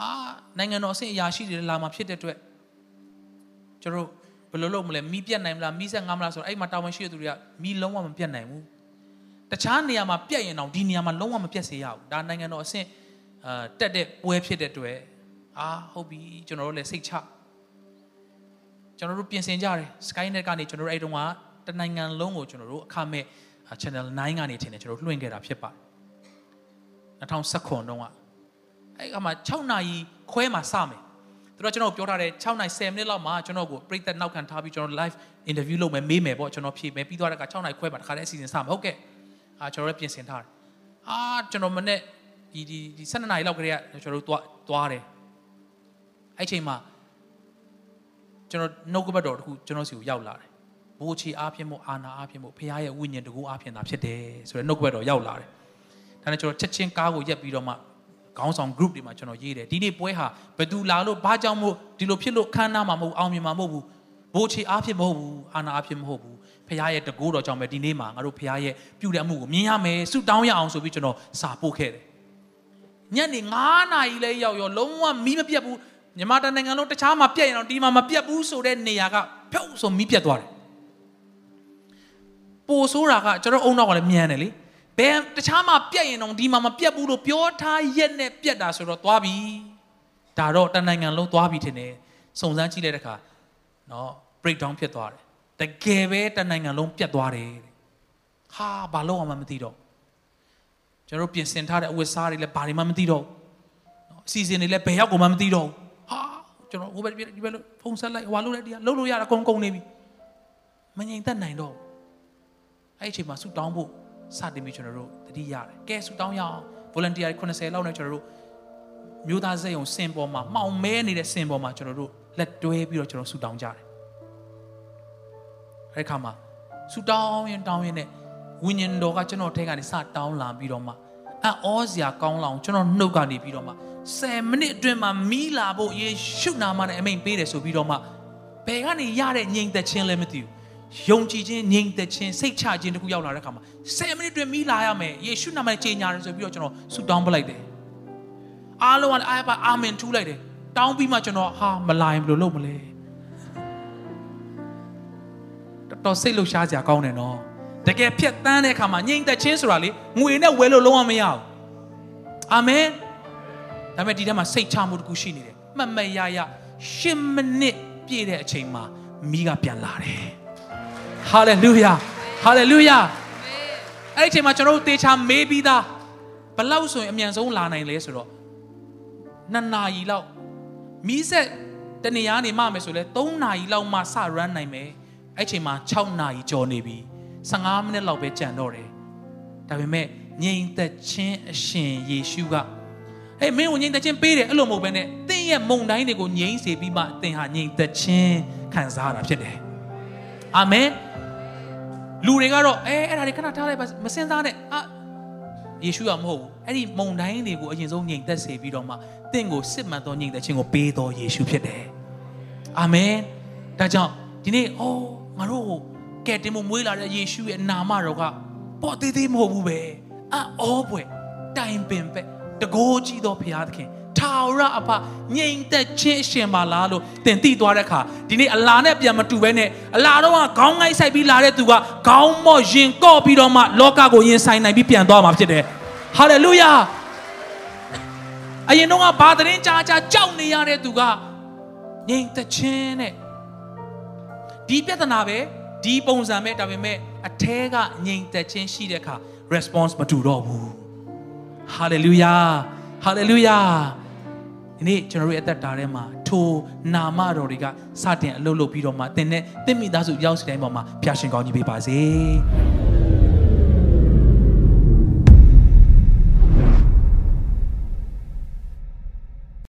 အာနိုင်ငံတော်အဆင့်အရာရှိတွေလာမှာဖြစ်တဲ့အတွက်ကျွန်တော်ဘယ်လိုလုပ်မလဲမီးပြတ်နိုင်မလားမီးဆက်ငားမလားဆိုတော့အဲ့မှာတာဝန်ရှိတဲ့သူတွေကမီးလုံးဝမပြတ်နိုင်ဘူးတခြားနေရာမှာပြတ်ရင်တော့ဒီနေရာမှာလုံးဝမပြတ်စေရဘူးဒါနိုင်ငံတော်အဆင့်အာတက်တဲ့ပွဲဖြစ်တဲ့အတွက်အာဟုတ်ပြီကျွန်တော်တို့လည်းစိတ်ချ ကျွန်တော်တို့ပြင်ဆင်ကြတယ် Skynet ကနေကျွန်တော်တို့အဲ့တုန်းကတနိုင်ငံလုံးကိုကျွန်တော်တို့အခမဲ့ channel 9ကနေထင်တယ်ကျွန်တော်လွှင့်ခဲ့တာဖြစ်ပါတယ်2019တုန်းကအဲ့ကမှ6နာရီခွဲမှာစမယ်သူတို့ကျွန်တော်ပြောထားတယ်6နိုင်10မိနစ်လောက်မှာကျွန်တော်ကိုပြိသက်နောက်ခံထားပြီးကျွန်တော် live interview လုပ်မယ်မေးမယ်ပေါ့ကျွန်တော်ဖြေမယ်ပြီးသွားတဲ့အခါ6နိုင်ခွဲမှာတခါတည်းအစီအစဉ်စမယ်ဟုတ်ကဲ့အာကျွန်တော်လည်းပြင်ဆင်ထားတယ်အာကျွန်တော်မနေ့ဒီဒီဒီ12နာရီလောက်ကလေးကကျွန်တော်တို့သွားသွားတယ်အဲ့ချိန်မှာ ကျွန်တော်နှုတ်ကပတ်တော်တခုကျွန်တော်စီကိုရောက်လာတယ်ဘိုးချီအားဖြင့်မို့အာနာအားဖြင့်မို့ဖခင်ရဲ့ဝိညာဉ်တကူအားဖြင့်သာဖြစ်တယ်ဆိုတော့နှုတ်ကပတ်တော်ရောက်လာတယ်ဒါနဲ့ကျွန်တော်ချက်ချင်းကားကိုရက်ပြီးတော့မှခေါင်းဆောင် group တွေမှာကျွန်တော်ရေးတယ်ဒီနေ့ပွဲဟာဘယ်သူလာလို့ဘာကြောင့်မို့ဒီလိုဖြစ်လို့ခန်းနာမှာမဟုတ်အောင်မြင်မှာမဟုတ်ဘူးဘိုးချီအားဖြင့်မဟုတ်ဘူးအာနာအားဖြင့်မဟုတ်ဘူးဖခင်ရဲ့တကူတော်ကြောင့်ပဲဒီနေ့မှာငါတို့ဖခင်ရဲ့ပြုတဲ့အမှုကိုမြင်ရမယ်ဆုတောင်းရအောင်ဆိုပြီးကျွန်တော်စာပို့ခဲ့တယ်ညနေ9နာရီလဲရောက်ရောလုံးဝမီးမပြတ်ဘူး မြန်မာတိုင်းနိုင်ငံလုံးတခြားမှာပြက်ရင်တော့ဒီမှာမပြက်ဘူးဆိုတဲ့နေရာကဖြုတ်ဆိုမီးပြတ်သွားတယ်ပိုဆိုးတာကကျွန်တော်အုံနောက်ကလည်းမြန်တယ်လေဘယ်တခြားမှာပြက်ရင်တော့ဒီမှာမပြက်ဘူးလို့ပြောထားရက်နဲ့ပြက်တာဆိုတော့သွားပြီဒါတော့တနိုင်ငံလုံးသွားပြီထင်တယ်စုံစမ်းကြည့်လိုက်တဲ့အခါနော် break down ဖြစ်သွားတယ်တကယ်ပဲတနိုင်ငံလုံးပြတ်သွားတယ်ဟာဘာလို့အောင်မသိတော့ကျွန်တော်ပြင်ဆင်ထားတဲ့အဝတ်စားတွေလည်းဘာတွေမှမသိတော့နော်အစီအစဉ်တွေလည်းဘယ်ရောက်ကိုမှမသိတော့ဟာ ကျွန်တော်ဟိုဘက်ဒီဘက်ဖုန်းဆက်လိုက်ဟွာလို့လည်းဒီကလှုပ်လို့ရတာကုန်ကုန်နေပြီမငြိမ်သက်နိုင်တော့အဲ့ဒီအချိန်မှာဆူတောင်းဖို့စတင်ပြီးကျွန်တော်တို့တတိရတယ်ကဲဆူတောင်းရအောင် volunteer 90လောက်နဲ့ကျွန်တော်တို့မျိုးသားစိတ်ုံစင်ပေါ်မှာမှောင်မဲနေတဲ့စင်ပေါ်မှာကျွန်တော်တို့လက်တွဲပြီးတော့ကျွန်တော်ဆူတောင်းကြတယ်အဲ့ဒီခါမှာဆူတောင်းရင်တောင်းရင်နဲ့ဝိညာဉ်တော်ကကျွန်တော်ထဲကနေစတောင်းလာပြီးတော့မှအံ့ဩစရာကောင်းလောင်ကျွန်တော်နှုတ်ကနေပြီးတော့မှ 10မိနစ်အတွင်းမှာမီးလာဖို့ယေရှုနာမနဲ့အမိန်ပေးတယ်ဆိုပြီးတော့မှဘယ်ကနေရတဲ့ငြိမ်သက်ခြင်းလဲမသိဘူးယုံကြည်ခြင်းငြိမ်သက်ခြင်းစိတ်ချခြင်းတခုရောက်လာတဲ့အခါမှာ10မိနစ်အတွင်းမီးလာရမယ်ယေရှုနာမနဲ့ကြေညာတယ်ဆိုပြီးတော့ကျွန်တော်ဆူတောင်းပလိုက်တယ်အားလုံးကလည်းအာပါအာမင်ထူးလိုက်တယ်တောင်းပြီးမှကျွန်တော်ဟာမလာရင်ဘယ်လိုလုပ်မလဲတော်တော်စိတ်လှုပ်ရှားစရာကောင်းတယ်နော်တကယ်ဖြတ်တန်းတဲ့အခါမှာငြိမ်သက်ခြင်းဆိုတာလေငွေနဲ့ဝယ်လို့လုံးဝမရဘူးအာမင် ဒါပေမဲ့ဒီထဲမှာစိတ်ချမှုတခုရှိနေတယ်မှတ်မရရ10မိနစ်ပြည့်တဲ့အချိန်မှာမိကပြန်လာတယ်ဟာလေလုယာဟာလေလုယာအဲ့ဒီအချိန်မှာကျွန်တော်တို့တေချာမေးပြီးသားဘလောက်ဆိုရင်အမြန်ဆုံးလာနိုင်လဲဆိုတော့နှစ်နာရီလောက်မီးဆက်တနေရာနေမှမယ်ဆိုလဲ3နာရီလောက်မှစ run နိုင်မယ်အဲ့အချိန်မှာ6နာရီကျော်နေပြီ15မိနစ်လောက်ပဲကြံတော့တယ်ဒါပေမဲ့ငြိမ်သက်ခြင်းအရှင်ယေရှုက ဟဲ့မင်းကိုငြိမ်သက်ခြင်းပေးတယ်အဲ့လိုမဟုတ်ဘဲနဲ့သင်ရဲ့မုန်တိုင်းတွေကိုငြိမ်စေပြီးမှသင်ဟာငြိမ်သက်ခြင်းခံစားရတာဖြစ်တယ်အာမင်လူတွေကတော့အဲအဲ့ဒါတွေခဏထားလိုက်ပါမစင်စားနဲ့အာယေရှုကမဟုတ်ဘူးအဲ့ဒီမုန်တိုင်းတွေကိုအရင်ဆုံးညင်သက်စေပြီးတော့မှတင့်ကိုစစ်မှန်သောညင်သက်ခြင်းကိုပေးတော်ယေရှုဖြစ်တယ်အာမင်ဒါကြောင့်ဒီနေ့အိုးငါတို့ကိုကယ်တင်ဖို့မွေးလာတဲ့ယေရှုရဲ့နာမတော်ကပေါ်သေးသေးမဟုတ်ဘူးပဲအောပွဲတိုင်ပင်ပဲ တကိုးကြီးသောဘုရားသခင်ထာဝရအဖငြိမ်သက်ခြင်းအရှင်ပါလားလို့သင်သိသွားတဲ့အခါဒီနေ့အလာနဲ့ပြန်မတူဘဲနဲ့အလာတော့ကခေါင်းငိုက်ဆိုင်ပြီးလာတဲ့သူကခေါင်းမော့ရင်ကော့ပြီးတော့မှလောကကိုရင်ဆိုင်နိုင်ပြီးပြန်သွားမှာဖြစ်တယ်ဟာလေလုယာအရင်တော့ကဘာသတင်းကြားကြားကြောက်နေရတဲ့သူကငြိမ်သက်ခြင်းနဲ့ဒီပြဿနာပဲဒီပုံစံပဲဒါပေမဲ့အထဲကငြိမ်သက်ခြင်းရှိတဲ့အခါ response မတူတော့ဘူး hallelujah hallelujah ဒီနေ့ကျွန်တော်တို့ရဲ့အသက်တာထဲမှာထိုနာမတော်တွေကစတင်အလုပ်လုပ်ပြီးတော့မှသင်နဲ့သင်မိသားစုရောက်စီတိုင်းပေါ်မှာဖျာရှင်ကောင်းကြီးပေးပါစေ။